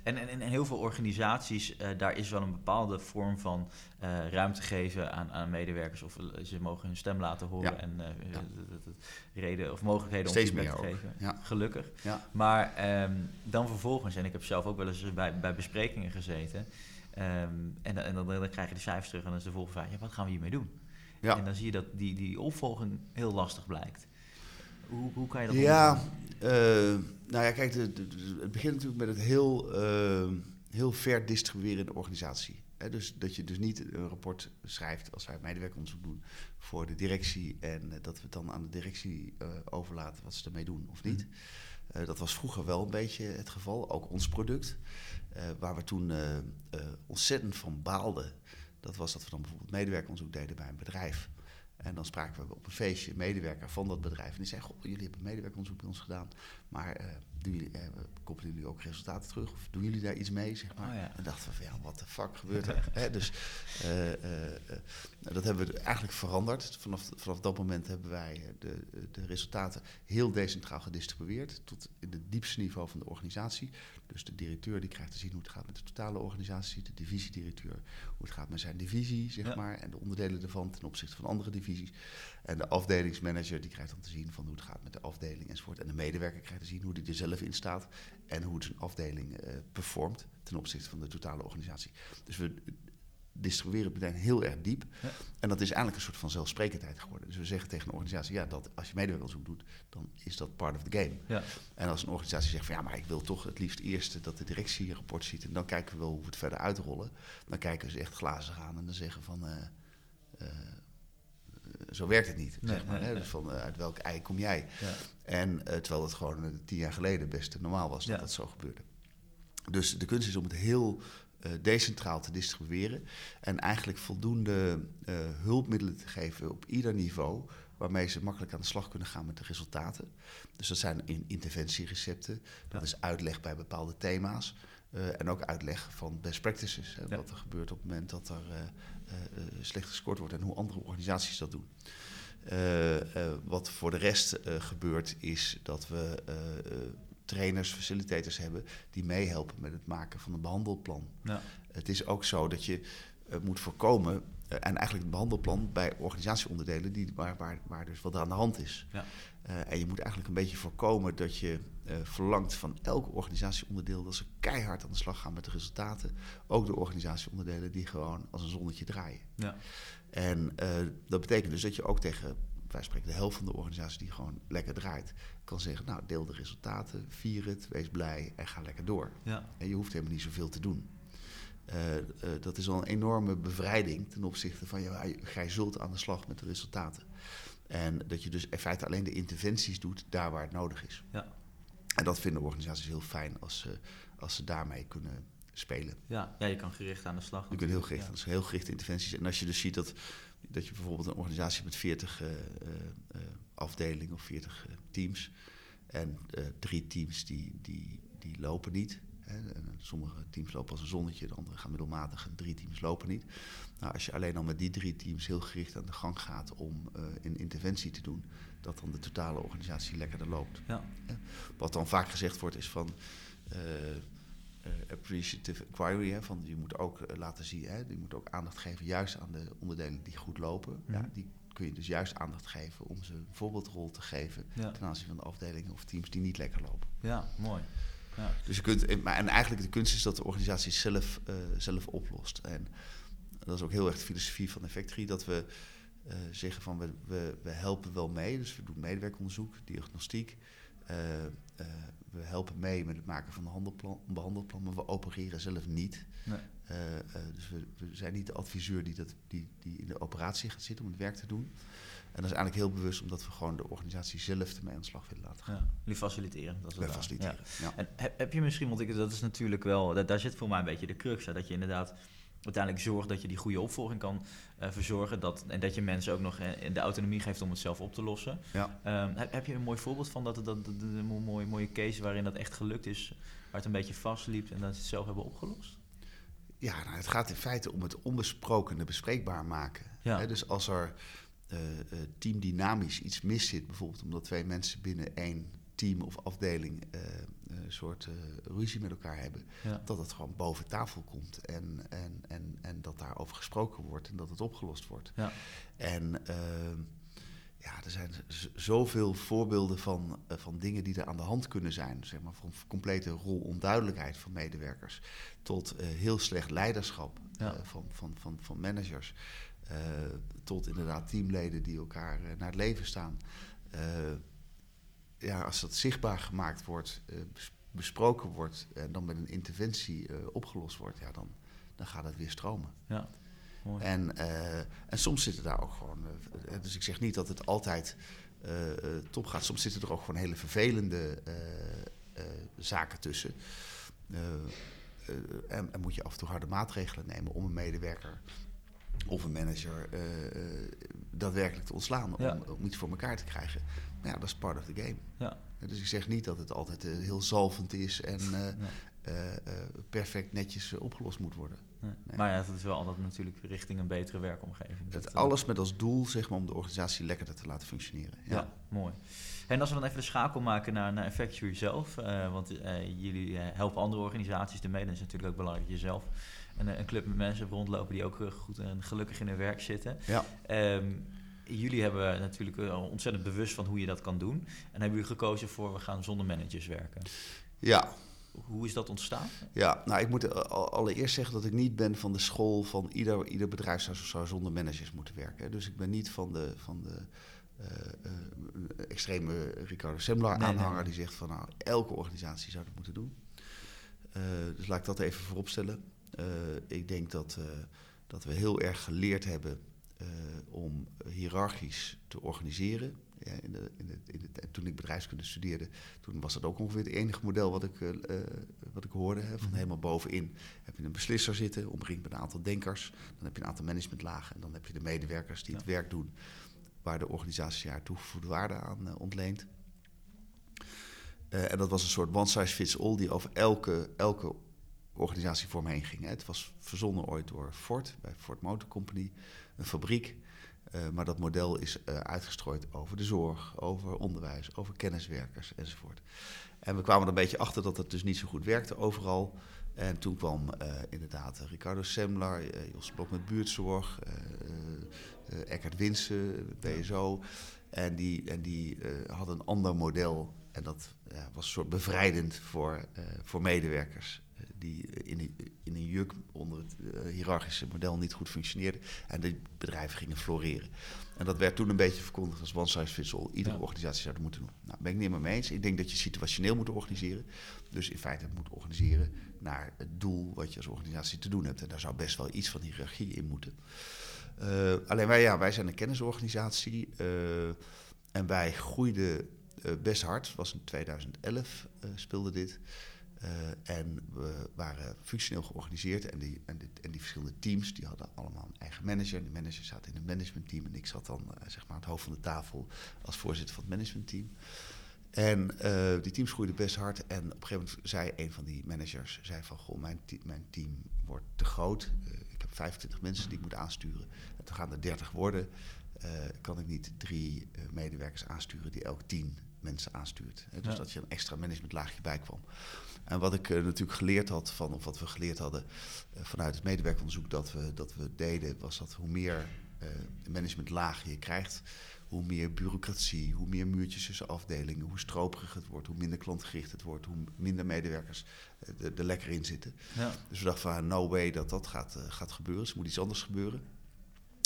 En, en, en heel veel organisaties, uh, daar is wel een bepaalde vorm van uh, ruimte geven aan, aan medewerkers. Of uh, ze mogen hun stem laten horen Ja. en Ja. reden of mogelijkheden Steeds om feedback te geven. Ja. Gelukkig. Ja. Maar ehm, dan vervolgens, en ik heb zelf ook wel eens bij, bij besprekingen gezeten. ehm, en, dan- en dan, dan krijg je de cijfers terug en dan is de volgende vraag, ja, wat gaan we hiermee doen? Ja. En dan zie je dat die, die opvolging heel lastig blijkt. Hoe, hoe kan je dat Ja, omgaan? Nou ja, kijk, de, de- de- het begint natuurlijk met het heel, eh, heel ver distribueren in de organisatie. Dus dat je dus niet een rapport schrijft als wij medewerkeronderzoek doen voor de directie en eh, dat we het dan aan de directie eh, overlaten wat ze ermee doen of niet. Eh, dat was vroeger wel een beetje het geval, ook ons product. Waar we toen ontzettend van baalden. Dat was dat we dan bijvoorbeeld medewerkeronderzoek deden bij een bedrijf. En dan spraken we op een feestje een medewerker van dat bedrijf. En die zei, goh, jullie hebben medewerkeronderzoek bij ons gedaan. Maar eh, doen jullie, eh, koppelen jullie ook resultaten terug? Of doen jullie daar iets mee, zeg maar? Oh ja. En dachten we van, ja, wat de fuck gebeurt er? Dus eh, eh, nou, dat hebben we eigenlijk veranderd. Vanaf, vanaf dat moment hebben wij de, de resultaten heel decentraal gedistribueerd. Tot in het diepste niveau van de organisatie. Dus de directeur die krijgt te zien hoe het gaat met de totale organisatie. De divisiedirecteur hoe het gaat met zijn divisie, zeg Ja. maar. En de onderdelen ervan ten opzichte van andere divisies. En de afdelingsmanager die krijgt dan te zien van hoe het gaat met de afdeling enzovoort. En de medewerker krijgt te zien hoe die er zelf in staat. En hoe het zijn afdeling eh, performt ten opzichte van de totale organisatie. Dus we distribueren het meteen heel erg diep. Ja. En dat is eigenlijk een soort van zelfsprekendheid geworden. Dus we zeggen tegen een organisatie, ja, dat als je medewerkeronderzoek doet, dan is dat part of the game. Ja. En als een organisatie zegt van ja, maar ik wil toch het liefst eerst dat de directie een rapport ziet en dan kijken we wel hoe we het verder uitrollen. Dan kijken ze echt glazen aan en dan zeggen van eh, eh, zo werkt het niet. Nee, zeg maar, nee, hè? Dus van eh, uit welk ei kom jij? Ja. En eh, terwijl het gewoon eh, tien jaar geleden best normaal was dat dat zo gebeurde. Dus de kunst is om het heel decentraal te distribueren. En eigenlijk voldoende uh, hulpmiddelen te geven op ieder niveau. Waarmee ze makkelijk aan de slag kunnen gaan met de resultaten. Dus dat zijn in interventierecepten. Dat is uitleg bij bepaalde thema's. Uh, en ook uitleg van best practices. Hè, ja. Wat er gebeurt op het moment dat er slecht gescoord wordt en hoe andere organisaties dat doen. Uh, wat voor de rest gebeurt is dat we trainers, facilitators hebben die meehelpen met het maken van een behandelplan. Ja. Het is ook zo dat je moet voorkomen, en eigenlijk het behandelplan bij organisatieonderdelen die, waar, waar, waar dus wat er aan de hand is. Ja. En je moet eigenlijk een beetje voorkomen dat je verlangt van elk organisatieonderdeel dat ze keihard aan de slag gaan met de resultaten. Ook de organisatieonderdelen die gewoon als een zonnetje draaien. Ja. En uh, dat betekent dus dat je ook tegen, wij spreken de helft van de organisatie die gewoon lekker draait, kan zeggen, nou deel de resultaten, vier het, wees blij en ga lekker door. Ja. En je hoeft helemaal niet zoveel te doen. Uh, uh, dat is al een enorme bevrijding ten opzichte van, ja, jij zult aan de slag met de resultaten. En dat je dus in feite alleen de interventies doet daar waar het nodig is. Ja. En dat vinden organisaties heel fijn als ze, als ze daarmee kunnen spelen. Ja, ja, je kan gericht aan de slag. Je kunt heel gericht, ja. dus heel gerichte interventies. En als je dus ziet dat, dat je bijvoorbeeld een organisatie met 40 uh, uh, afdelingen of 40 teams. En drie teams die, die, die lopen niet. En sommige teams lopen als een zonnetje, de andere gaan middelmatig en drie teams lopen niet. Nou, als je alleen al met die drie teams heel gericht aan de gang gaat om een interventie te doen, dat dan de totale organisatie lekkerder loopt. Ja. Wat dan vaak gezegd wordt is van uh, appreciative inquiry. Hè, van je moet ook uh, laten zien, hè, je moet ook aandacht geven juist aan de onderdelen die goed lopen. Ja, die kun je dus juist aandacht geven om ze een voorbeeldrol te geven ja. ten aanzien van de afdelingen of teams die niet lekker lopen. Ja, mooi. Ja. Dus je kunt, maar, en eigenlijk de kunst is dat de organisatie zelf, uh, zelf oplost. En dat is ook heel erg de filosofie van Effectory, dat we uh, zeggen van we, we, we, helpen wel mee. Dus we doen medewerkonderzoek, diagnostiek. Uh, we helpen mee met het maken van een behandelplan, maar we opereren zelf niet. Nee. Dus we, we, zijn niet de adviseur die, dat, die, die in de operatie gaat zitten om het werk te doen. En dat is eigenlijk heel bewust omdat we gewoon de organisatie zelf ermee aan de slag willen laten gaan. Ja, jullie faciliteren. Dat is we faciliteren, ja. ja. En heb, heb, je misschien, want ik, dat is natuurlijk wel, dat, daar zit voor mij een beetje de crux, hè, dat je inderdaad uiteindelijk zorgt dat je die goede opvolging kan uh, verzorgen. Dat, en dat je mensen ook nog uh, de autonomie geeft om het zelf op te lossen. Ja. Um, heb, heb, je een mooi voorbeeld van dat, dat, dat, dat een mooie, mooie case waarin dat echt gelukt is, waar het een beetje vastliep en dat ze het zelf hebben opgelost? Ja, nou, het gaat in feite om het onbesprokene bespreekbaar maken. Ja. Dus als er uh, teamdynamisch iets mis zit, bijvoorbeeld omdat twee mensen binnen één team of afdeling een soort ruzie met elkaar hebben, ja. dat het gewoon boven tafel komt en, en, en, en dat daarover gesproken wordt en dat het opgelost wordt. Ja. En uh, ja, er zijn zoveel voorbeelden van, uh, van dingen die er aan de hand kunnen zijn. Zeg maar, van complete rolonduidelijkheid van medewerkers tot heel slecht leiderschap ja. van, van, van, van managers. Tot inderdaad teamleden die elkaar naar het leven staan ja, als dat zichtbaar gemaakt wordt, besproken wordt en dan met een interventie opgelost wordt, ja, dan, dan gaat het weer stromen. Ja, mooi. En, uh, en soms zitten daar ook gewoon, dus ik zeg niet dat het altijd top gaat, soms zitten er ook gewoon hele vervelende zaken tussen. En, en, moet je af en toe harde maatregelen nemen om een medewerker of een manager daadwerkelijk te ontslaan, om, om iets voor elkaar te krijgen ja, dat is part of the game. Ja. Dus ik zeg niet dat het altijd uh, heel zalvend is en perfect netjes opgelost moet worden. Nee. Nee. Maar ja, het is wel altijd natuurlijk richting een betere werkomgeving. Het alles met als doel zeg maar, om de organisatie lekkerder te laten functioneren. Ja mooi. En als we dan even de schakel maken naar, naar Effectuary zelf, want jullie helpen andere organisaties ermee, dan is natuurlijk ook belangrijk dat je zelf een, een club met mensen rondlopen die ook goed en gelukkig in hun werk zitten. Ja. Um, jullie hebben natuurlijk ontzettend bewust van hoe je dat kan doen. En hebben jullie gekozen voor we gaan zonder managers werken. Ja. Hoe is dat ontstaan? Ja, nou ik moet allereerst zeggen dat ik niet ben van de school van ieder, ieder bedrijf zou, zou zonder managers moeten werken. Dus ik ben niet van de, van de extreme Ricardo Semler aanhanger die zegt van nou elke organisatie zou dat moeten doen. Uh, dus laat ik dat even vooropstellen. ik denk dat, dat we heel erg geleerd hebben om hiërarchisch te organiseren. Ja, in de, in de, in de, toen ik bedrijfskunde studeerde, toen was dat ook ongeveer het enige model wat ik, uh, wat ik hoorde. Hè, van mhm. helemaal bovenin heb je een beslisser zitten, omringd met een aantal denkers. Dan heb je een aantal managementlagen en dan heb je de medewerkers die het werk doen waar de organisatie haar toegevoegde waarde aan uh, ontleent. en dat was een soort one size fits all die over elke, elke organisatie voor me heen ging. Hè. Het was verzonnen ooit door Ford, bij Ford Motor Company, een fabriek. Uh, maar dat model is uitgestrooid over de zorg, over onderwijs, over kenniswerkers enzovoort. En we kwamen er een beetje achter dat het dus niet zo goed werkte overal. En toen kwam inderdaad Ricardo Semler, Jos Blok met buurtzorg, Eckhard Winsen, BSO. En die, en die hadden een ander model. En dat was een soort bevrijdend voor, voor medewerkers die in, in een juk onder het uh, hiërarchische model niet goed functioneerde. En de bedrijven gingen floreren. En dat werd toen een beetje verkondigd als one size fits all. Iedere organisatie zou dat moeten doen. Nou, ben ik niet meer mee eens. Ik denk dat je situationeel moet organiseren. Dus in feite moet organiseren naar het doel wat je als organisatie te doen hebt. En daar zou best wel iets van hiërarchie in moeten. Uh, alleen wij, ja, wij zijn een kennisorganisatie. Uh, en wij groeiden best hard. was in 2011 speelde dit. Uh, en we waren functioneel georganiseerd en die, en, die, en die verschillende teams die hadden allemaal een eigen manager. En de manager zat in het managementteam en ik zat dan zeg maar aan het hoofd van de tafel als voorzitter van het managementteam. En die teams groeiden best hard en op een gegeven moment zei een van die managers, zei van goh, mijn, mijn team wordt te groot. Ik heb 25 mensen die ik moet aansturen. En toen gaan er 30 worden. kan ik niet drie medewerkers aansturen die elk tien mensen aanstuurt. dus ja. dat je een extra managementlaagje bij kwam. En wat ik uh, natuurlijk geleerd had van, of wat we geleerd hadden vanuit het medewerkeronderzoek dat we, dat we deden, was dat hoe meer managementlagen je krijgt, hoe meer bureaucratie, hoe meer muurtjes tussen afdelingen, hoe stroperig het wordt, hoe minder klantgericht het wordt, hoe minder medewerkers er lekker in zitten. Ja. Dus we dachten van no way dat dat gaat, gaat gebeuren. Dus er moet iets anders gebeuren.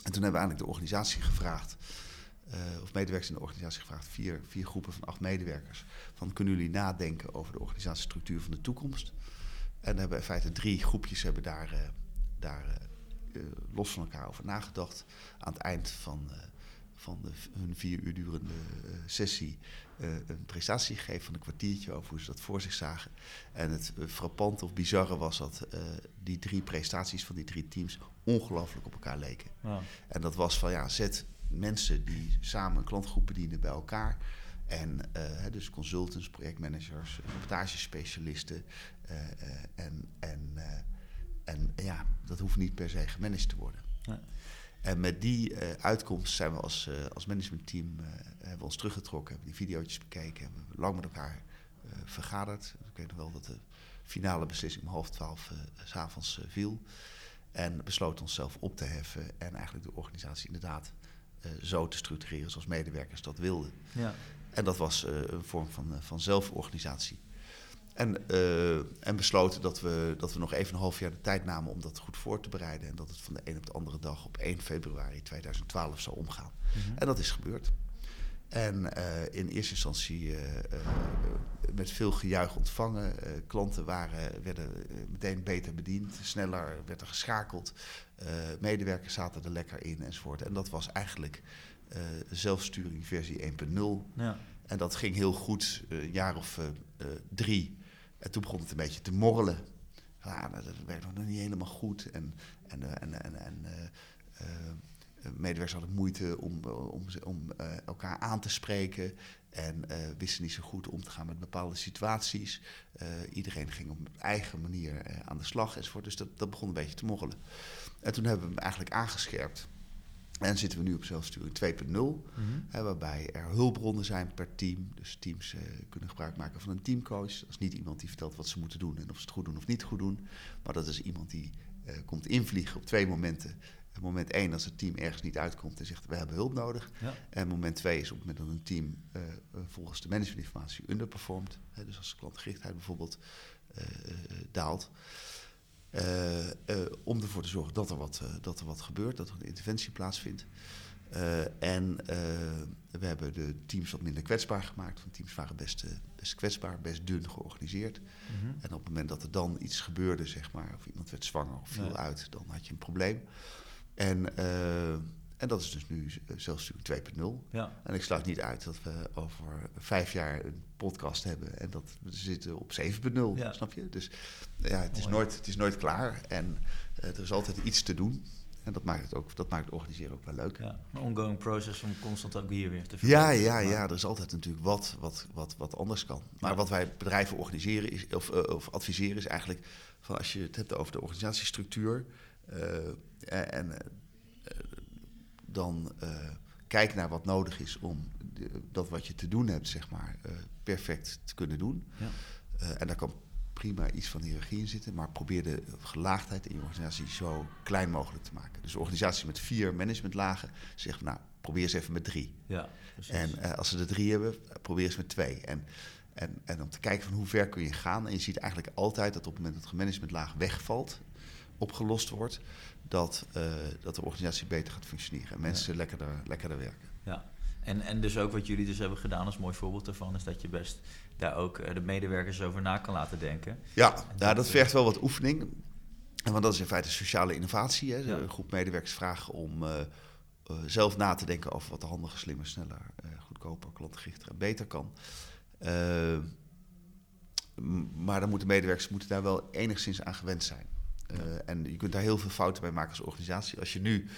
En toen hebben we eigenlijk de organisatie gevraagd uh, of medewerkers in de organisatie gevraagd, vier, vier groepen van acht medewerkers. Van kunnen jullie nadenken over de organisatiestructuur van de toekomst? En hebben in feite drie groepjes hebben daar, uh, daar uh, los van elkaar over nagedacht. Aan het eind van, van de, hun vier uur durende sessie een presentatie gegeven van een kwartiertje over hoe ze dat voor zich zagen. En het frappante of bizarre was dat die drie prestaties van die drie teams ongelooflijk op elkaar leken. En dat was van ja, zet mensen die samen een klantgroep bedienen bij elkaar. En dus consultants, projectmanagers, reportagespecialisten. Uh, en, en, en ja, dat hoeft niet per se gemanaged te worden. Ja. En met die uitkomst zijn we als, als managementteam hebben we ons teruggetrokken, hebben die video's bekeken, hebben we lang met elkaar vergaderd. Ik weet nog wel dat de finale beslissing om half twaalf s s'avonds viel. En besloten onszelf op te heffen en eigenlijk de organisatie inderdaad zo te structureren zoals medewerkers dat wilden. Ja. En dat was een vorm van, van zelforganisatie. En, en besloten dat we, dat we nog even een half jaar de tijd namen om dat goed voor te bereiden. En dat het van de een op de andere dag op 1 februari 2012 zou omgaan. Mm -hmm. En dat is gebeurd. En uh, in eerste instantie uh, uh, met veel gejuich ontvangen. klanten waren, werden meteen beter bediend, sneller werd er geschakeld. medewerkers zaten er lekker in enzovoort. En dat was eigenlijk zelfsturing versie 1.0. Ja. En dat ging heel goed, een jaar of drie. En toen begon het een beetje te morrelen. Dat werd nog niet helemaal goed. En, en, en, en, en eh, medewerkers hadden moeite om, eh, om, om elkaar aan te spreken en wisten niet zo goed om te gaan met bepaalde situaties. Iedereen ging op eigen manier aan de slag enzovoort. Dus dat, dat begon een beetje te moggelen. En toen hebben we hem eigenlijk aangescherpt. En zitten we nu op zelfsturing 2.0, mm -hmm. waarbij er hulpbronnen zijn per team. Dus teams kunnen gebruik maken van een teamcoach. Dat is niet iemand die vertelt wat ze moeten doen en of ze het goed doen of niet goed doen. Maar dat is iemand die komt invliegen op twee momenten moment één, als het team ergens niet uitkomt en zegt we hebben hulp nodig. Ja. En moment twee is op het moment dat een team uh, volgens de managementinformatie underperformt. Dus als klantgerichtheid bijvoorbeeld daalt. Om ervoor te zorgen dat er, wat, dat er wat gebeurt, dat er een interventie plaatsvindt. en we hebben de teams wat minder kwetsbaar gemaakt. Want teams waren best, best kwetsbaar, best dun georganiseerd. Mm -hmm. En op het moment dat er dan iets gebeurde, zeg maar, of iemand werd zwanger of viel uit, dan had je een probleem. En, En dat is dus nu eh, zelfs natuurlijk 2.0. Ja. En ik sluit niet uit dat we over vijf jaar een podcast hebben en dat we zitten op 7.0, Ja. snap je? Dus ja, het is, Mooi. nooit, het is nooit klaar en eh, er is altijd iets te doen. En dat maakt het, ook, dat maakt het organiseren ook wel leuk. ja. Een ongoing process om constant ook hier weer te Ja, verbeteren. ja, Maar- ja, er is altijd natuurlijk wat, wat, wat, wat anders kan. Maar Ja. wat wij bedrijven organiseren is, of, eh, of adviseren is eigenlijk van als je het hebt over de organisatiestructuur en dan eh, kijk naar wat nodig is om de- dat wat je te doen hebt, zeg maar, eh, perfect te kunnen doen. Ja. Eh, en daar kan prima iets van hiërarchie in zitten, maar probeer de gelaagdheid in je organisatie zo klein mogelijk te maken. Dus organisaties met vier managementlagen zeggen, nou, probeer eens even met drie. Ja, precies. En als ze er drie hebben, probeer eens met twee. En, en, en om te kijken van hoe ver kun je gaan. En je ziet eigenlijk altijd dat op het moment dat de managementlaag wegvalt, opgelost wordt, dat, eh, dat de organisatie beter gaat functioneren. En mensen lekkerder, lekkerder werken. Ja. En, en dus ook wat jullie dus hebben gedaan als mooi voorbeeld daarvan... is dat je best daar ook eh, de medewerkers over na kan laten denken. Ja, dat, ja, dat eh, vergt wel wat oefening. En want dat is in feite sociale innovatie. Hè. Een groep medewerkers vragen om zelf na te denken over wat de handiger, slimmer, sneller, goedkoper, klantgerichter en beter kan. Maar dan moeten medewerkers moeten daar wel enigszins aan gewend zijn. Eh, en je kunt daar heel veel fouten bij maken als organisatie. Als je nu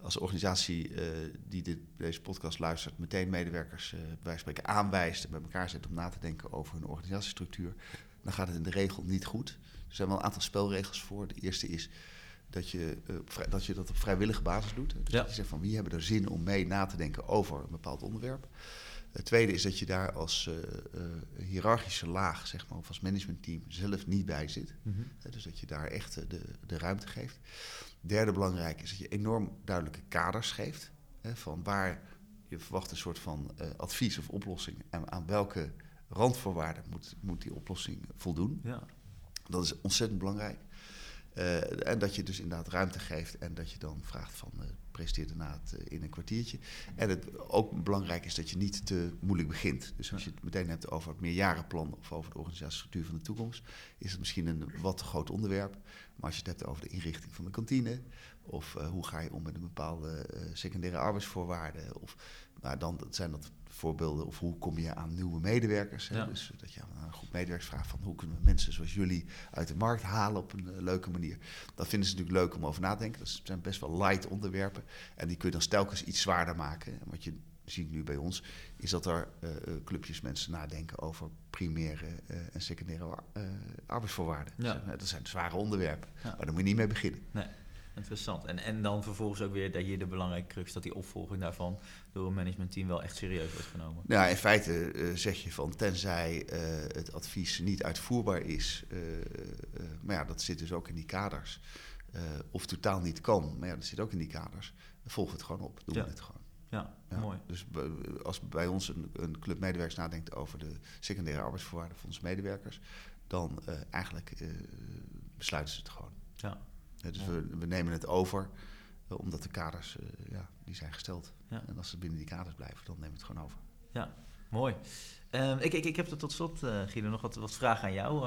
als organisatie eh, die dit, deze podcast luistert, meteen medewerkers eh bij spreken aanwijst en bij elkaar zet om na te denken over hun organisatiestructuur, dan gaat het in de regel niet goed. Er zijn wel een aantal spelregels voor. De eerste is dat je, dat, je dat op vrijwillige basis doet. Dus Ja. dat je zegt van wie hebben er zin om mee na te denken over een bepaald onderwerp. Het tweede is dat je daar als eh, eh, hiërarchische laag, zeg maar, of als managementteam zelf niet bij zit. Hè, Dus dat je daar echt eh, de, de ruimte geeft. Derde belangrijk is dat je enorm duidelijke kaders geeft. Hè, van waar je verwacht een soort van advies of oplossing. En aan welke randvoorwaarden moet, moet die oplossing voldoen. Ja. Dat is ontzettend belangrijk. En dat je dus inderdaad ruimte geeft en dat je dan vraagt van presenteer daarna het eh, in een kwartiertje. En het ook belangrijk is dat je niet te moeilijk begint. Dus als je het meteen hebt over het meerjarenplan of over de organisatiestructuur van de toekomst, is het misschien een wat te groot onderwerp. Maar als je het hebt over de inrichting van de kantine, of eh, hoe ga je om met een bepaalde eh, secundaire arbeidsvoorwaarden, of nou, dan zijn dat voorbeelden, of hoe kom je aan nieuwe medewerkers. Hè? Ja. Dus dat je aan een groep medewerkers vraagt van hoe kunnen we mensen zoals jullie uit de markt halen op een eh, leuke manier. Dat vinden ze natuurlijk leuk om over na te denken. Dat zijn best wel light onderwerpen. En die kun je dan telkens iets zwaarder maken. En wat je ziet nu bij ons, is dat er eh, eh, clubjes mensen nadenken over primaire eh, en secundaire eh, arbeidsvoorwaarden. Ja. Dat zijn zware onderwerpen. Ja. Maar daar moet je niet mee beginnen. Nee, interessant. En, en dan vervolgens ook weer dat hier de belangrijke crux... dat die opvolging daarvan door een managementteam wel echt serieus wordt genomen. Nou, in feite eh, zeg je van tenzij eh, het advies niet uitvoerbaar is, eh, maar ja, dat zit dus ook in die kaders, of totaal niet kan, maar ja, dat zit ook in die kaders, we het gewoon op, doen Ja. we het gewoon. Ja, Ja. mooi. Dus als bij ons een, een club medewerkers nadenkt over de secundaire arbeidsvoorwaarden van onze medewerkers, dan eigenlijk besluiten ze het gewoon. Ja, dus Ja. we, we nemen het over, eh, omdat de kaders, eh, ja, die zijn gesteld. En als ze binnen die kaders blijven, dan nemen we het gewoon over. ja mooi. Ehm, ik, ik, ik heb er tot slot, eh Guido, nog wat, wat vragen aan jou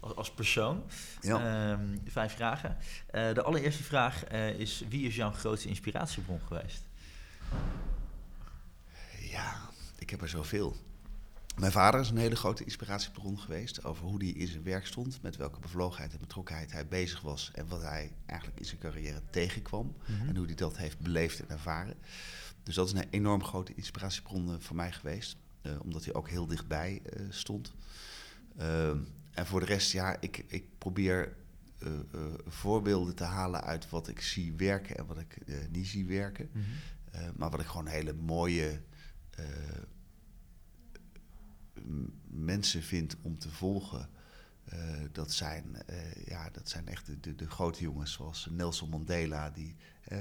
als, als persoon. Ja. Ehm, vijf vragen. De allereerste vraag is: wie is jouw grootste inspiratiebron geweest? Ja, ik heb er zoveel. Mijn vader is een hele grote inspiratiebron geweest over hoe hij in zijn werk stond, met welke bevlogenheid en betrokkenheid hij bezig was en wat hij eigenlijk in zijn carrière tegenkwam en hoe hij dat heeft beleefd en ervaren. Dus dat is een enorm grote inspiratiebron eh, voor mij geweest, eh, omdat hij ook heel dichtbij eh, stond. Ehm, en voor de rest, ja, ik, ik probeer voorbeelden te halen uit wat ik zie werken en wat ik niet zie werken. Eh, maar wat ik gewoon hele mooie mensen vind om te volgen. eh, dat, zijn, eh, ja, dat zijn echt de, de, grote jongens zoals Nelson Mandela, die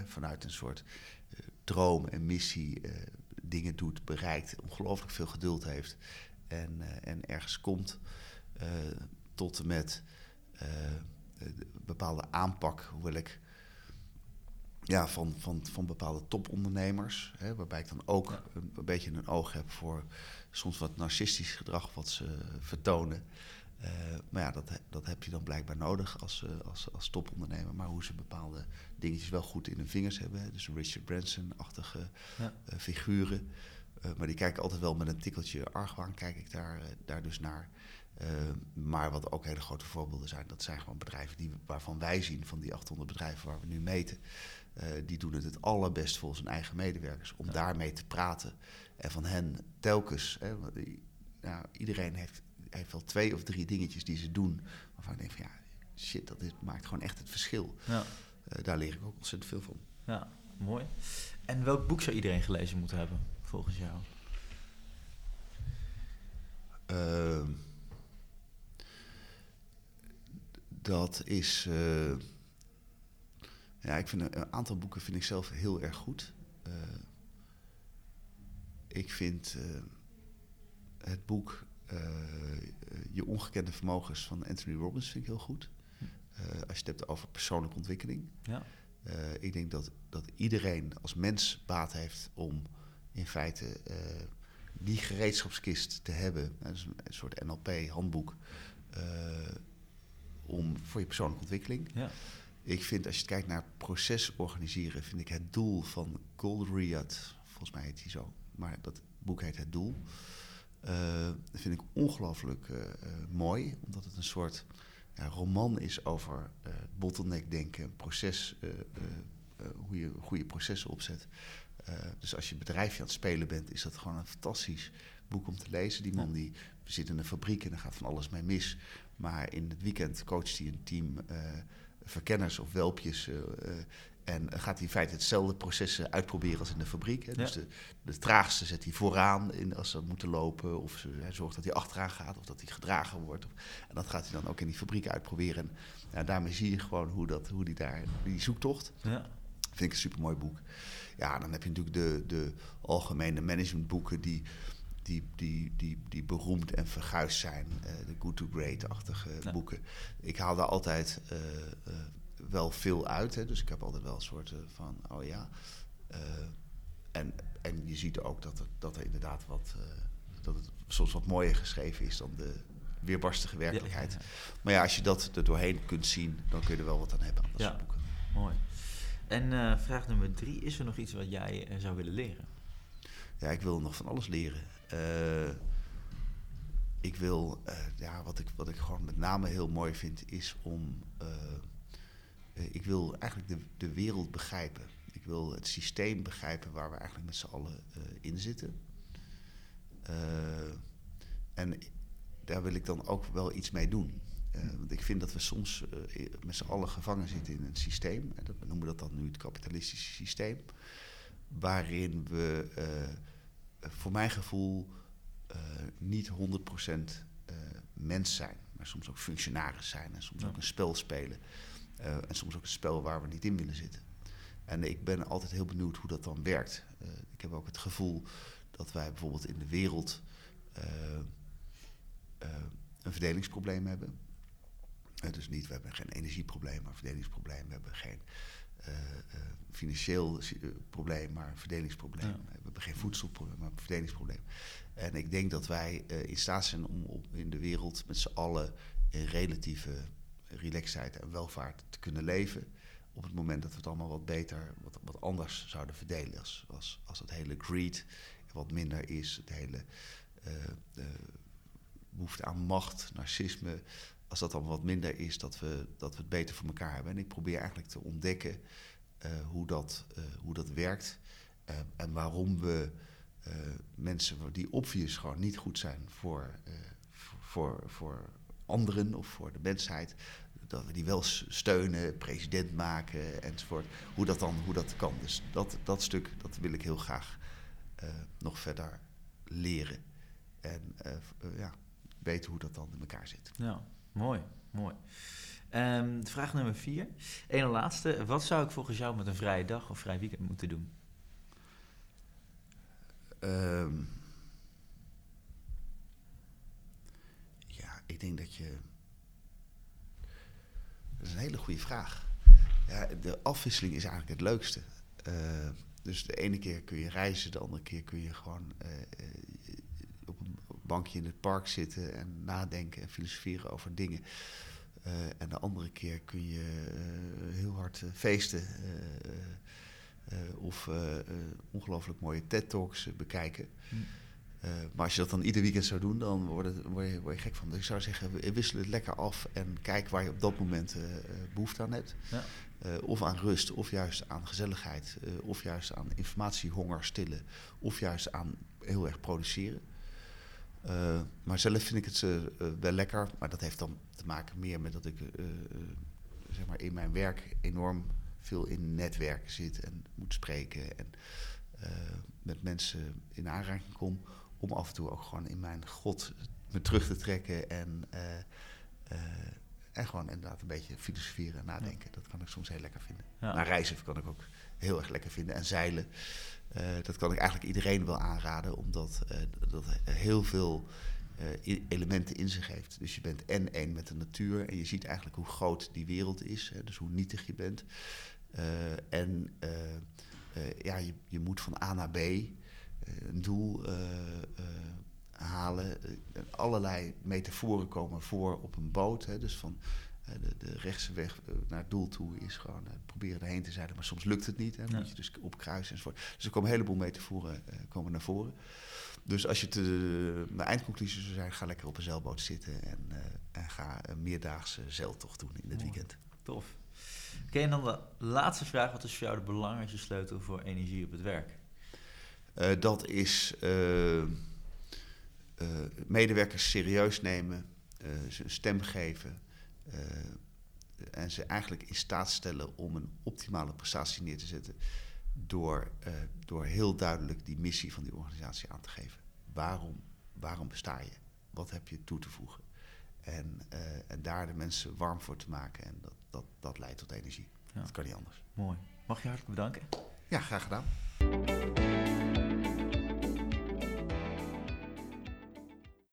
vanuit een soort eh, droom en missie dingen doet, bereikt, ongelooflijk veel geduld heeft en, en ergens komt. tot en met de bepaalde aanpak, hoewel ik ja, van, van, van bepaalde topondernemers. Hè, waarbij ik dan ook Ja. een, een beetje een oog heb voor soms wat narcistisch gedrag wat ze vertonen. Eh, maar ja, dat, dat heb je dan blijkbaar nodig als, eh, als, als topondernemer. Maar hoe ze bepaalde dingetjes wel goed in hun vingers hebben. hè. Dus Richard Branson-achtige Ja. eh, figuren. Maar die kijken altijd wel met een tikkeltje argwaan, kijk ik daar, daar dus naar. Maar wat ook hele grote voorbeelden zijn, dat zijn gewoon bedrijven die, waarvan wij zien, van die 800 bedrijven waar we nu meten, eh, die doen het het allerbest volgens hun eigen medewerkers. Om daarmee te praten en van hen telkens, hè, nou, iedereen heeft, heeft wel twee of drie dingetjes die ze doen, waarvan ik denk van ja, shit, dat is, maakt gewoon echt het verschil. Ja. Eh, daar leer ik ook ontzettend veel van. ja, mooi. En welk boek zou iedereen gelezen moeten hebben, volgens jou? Ehm, dat is. eh, ja, ik vind een, een aantal boeken vind ik zelf heel erg goed. Eh, ik vind eh, het boek eh, Je ongekende vermogens van Anthony Robbins vind ik heel goed. Eh, als je het hebt over persoonlijke ontwikkeling. Ja. Eh, ik denk dat, dat iedereen als mens baat heeft om in feite eh, die gereedschapskist te hebben. Dat is een soort NLP-handboek. om voor je persoonlijke ontwikkeling. Ja. Ik vind, als je kijkt naar proces organiseren, vind ik het doel van Goldratt, volgens mij heet hij zo, maar dat boek heet Het Doel. eh, dat vind ik ongelooflijk eh, eh, mooi, omdat het een soort ja, roman is over eh bottleneck denken, proces, eh, eh, eh, hoe je goede processen opzet. Eh, dus als je bedrijfje aan het spelen bent, is dat gewoon een fantastisch boek om te lezen. Die man die zit in een fabriek en er gaat van alles mee mis. Maar in het weekend coacht hij een team eh, verkenners of welpjes. eh, eh, en gaat hij in feite hetzelfde processen uitproberen als in de fabriek. Hè. Dus Ja. de, de traagste zet hij vooraan in als ze moeten lopen. Of ze, hij zorgt dat hij achteraan gaat of dat hij gedragen wordt. En dat gaat hij dan ook in die fabriek uitproberen. En ja, daarmee zie je gewoon hoe, dat, hoe die daar, die zoektocht. Ja. Vind ik een supermooi boek. Ja, dan heb je natuurlijk de, de algemene managementboeken die, die, die, die, die beroemd en verguisd zijn. Eh, de Good to Great-achtige Ja. boeken. Ik haal daar altijd eh, eh, wel veel uit. Hè, dus ik heb altijd wel een soort eh, van, oh ja. En, en je ziet ook dat er, dat er inderdaad wat... dat het soms wat mooier geschreven is dan de weerbarstige werkelijkheid. Ja, ja, Maar ja, als je dat er doorheen kunt zien, dan kun je er wel wat aan hebben aan dat Ja. soort boeken. Mooi. En vraag nummer drie. Is er nog iets wat jij zou willen leren? Ja, ik wil nog van alles leren. Eh, ik wil, eh, ja, wat ik, wat ik gewoon met name heel mooi vind, is om. eh, ik wil eigenlijk de, de wereld begrijpen. Ik wil het systeem begrijpen waar we eigenlijk met z'n allen in zitten. En daar wil ik dan ook wel iets mee doen. Want ik vind dat we soms met z'n allen gevangen zitten in een systeem. En dat, we noemen dat dan nu het kapitalistische systeem. Waarin we, voor mijn gevoel, eh, niet 100% eh, mens zijn. Maar soms ook functionaris zijn. En soms Ja. ook een spel spelen. Eh, en soms ook een spel waar we niet in willen zitten. En ik ben altijd heel benieuwd hoe dat dan werkt. Ik heb ook het gevoel dat wij bijvoorbeeld in de wereld een verdelingsprobleem hebben. Dus niet, we hebben geen energieprobleem, maar een verdelingsprobleem. We hebben geen financieel si- eh, probleem, maar een verdelingsprobleem. Ja. We hebben geen voedselprobleem, maar een verdelingsprobleem. En ik denk dat wij eh, in staat zijn om op, in de wereld met z'n allen in relatieve relaxedheid en welvaart te kunnen leven. Op het moment dat we het allemaal wat beter, wat, wat anders zouden verdelen. Als, als, als het hele greed wat minder is, het hele eh, eh, behoefte aan macht, narcisme. Als dat dan wat minder is, dat we, dat we het beter voor elkaar hebben. En ik probeer eigenlijk te ontdekken eh, hoe, dat, eh, hoe dat werkt. eh, en waarom we mensen die obvious gewoon niet goed zijn voor, voor, voor anderen of voor de mensheid, dat we die wel steunen, president maken enzovoort. Hoe dat dan hoe dat kan. Dus dat, dat stuk dat wil ik heel graag nog verder leren. En ja, weten hoe dat dan in elkaar zit. Ja, mooi, mooi. Ehm, vraag nummer vier. Eén laatste. Wat zou ik volgens jou met een vrije dag of vrij weekend moeten doen? Ehm, ja, ik denk dat je. Dat is een hele goede vraag. Ja, de afwisseling is eigenlijk het leukste. Eh, dus de ene keer kun je reizen, de andere keer kun je gewoon eh, eh, bankje in het park zitten en nadenken en filosoferen over dingen. Uh, en de andere keer kun je uh, heel hard uh, feesten of ongelooflijk mooie TED-talks bekijken. Mm. maar als je dat dan ieder weekend zou doen, dan word, het, word, je, word je gek van. Dus ik zou zeggen, wissel het lekker af en kijk waar je op dat moment behoefte aan hebt. Ja. of aan rust, of juist aan gezelligheid, of juist aan informatiehonger stillen, of juist aan heel erg produceren. Uh, maar zelf vind ik het uh, wel lekker. Maar dat heeft dan te maken meer met dat ik zeg maar in mijn werk enorm veel in netwerken zit en moet spreken. En met mensen in aanraking kom. Om af en toe ook gewoon in mijn god me terug te trekken. En, en gewoon inderdaad een beetje filosoferen en nadenken. Dat kan ik soms heel lekker vinden. Ja. Maar reizen kan ik ook heel erg lekker vinden. En zeilen. Uh, dat kan ik eigenlijk iedereen wel aanraden, omdat uh, dat heel veel uh, elementen in zich heeft. Dus je bent en één met de natuur en je ziet eigenlijk hoe groot die wereld is, hè, dus hoe nietig je bent. en ja, je, je, moet van A naar B een doel halen. allerlei metaforen komen voor op een boot. Hè, dus van de, de rechtse weg eh, naar het doel toe is gewoon uh, proberen erheen te zeilen. Maar soms lukt het niet. Hè, dan moet je dus opkruisen enzovoort. Dus er komen een heleboel metaforen komen naar voren. Dus als je te, mijn eindconclusie zou zijn, ga lekker op een zeilboot zitten en, en ga een meerdaagse zeiltocht doen in het weekend. Tof. Oké, en dan de laatste vraag. Wat is voor jou de belangrijkste sleutel voor energie op het werk? dat is medewerkers serieus nemen, ze een stem geven, en ze eigenlijk in staat stellen om een optimale prestatie neer te zetten. Door, uh, door heel duidelijk die missie van die organisatie aan te geven. Waarom, waarom besta je? Wat heb je toe te voegen? En, uh, en daar de mensen warm voor te maken. En dat, dat, dat leidt tot energie. Ja. Dat kan niet anders. Mooi. Mag je hartelijk bedanken? Ja, graag gedaan.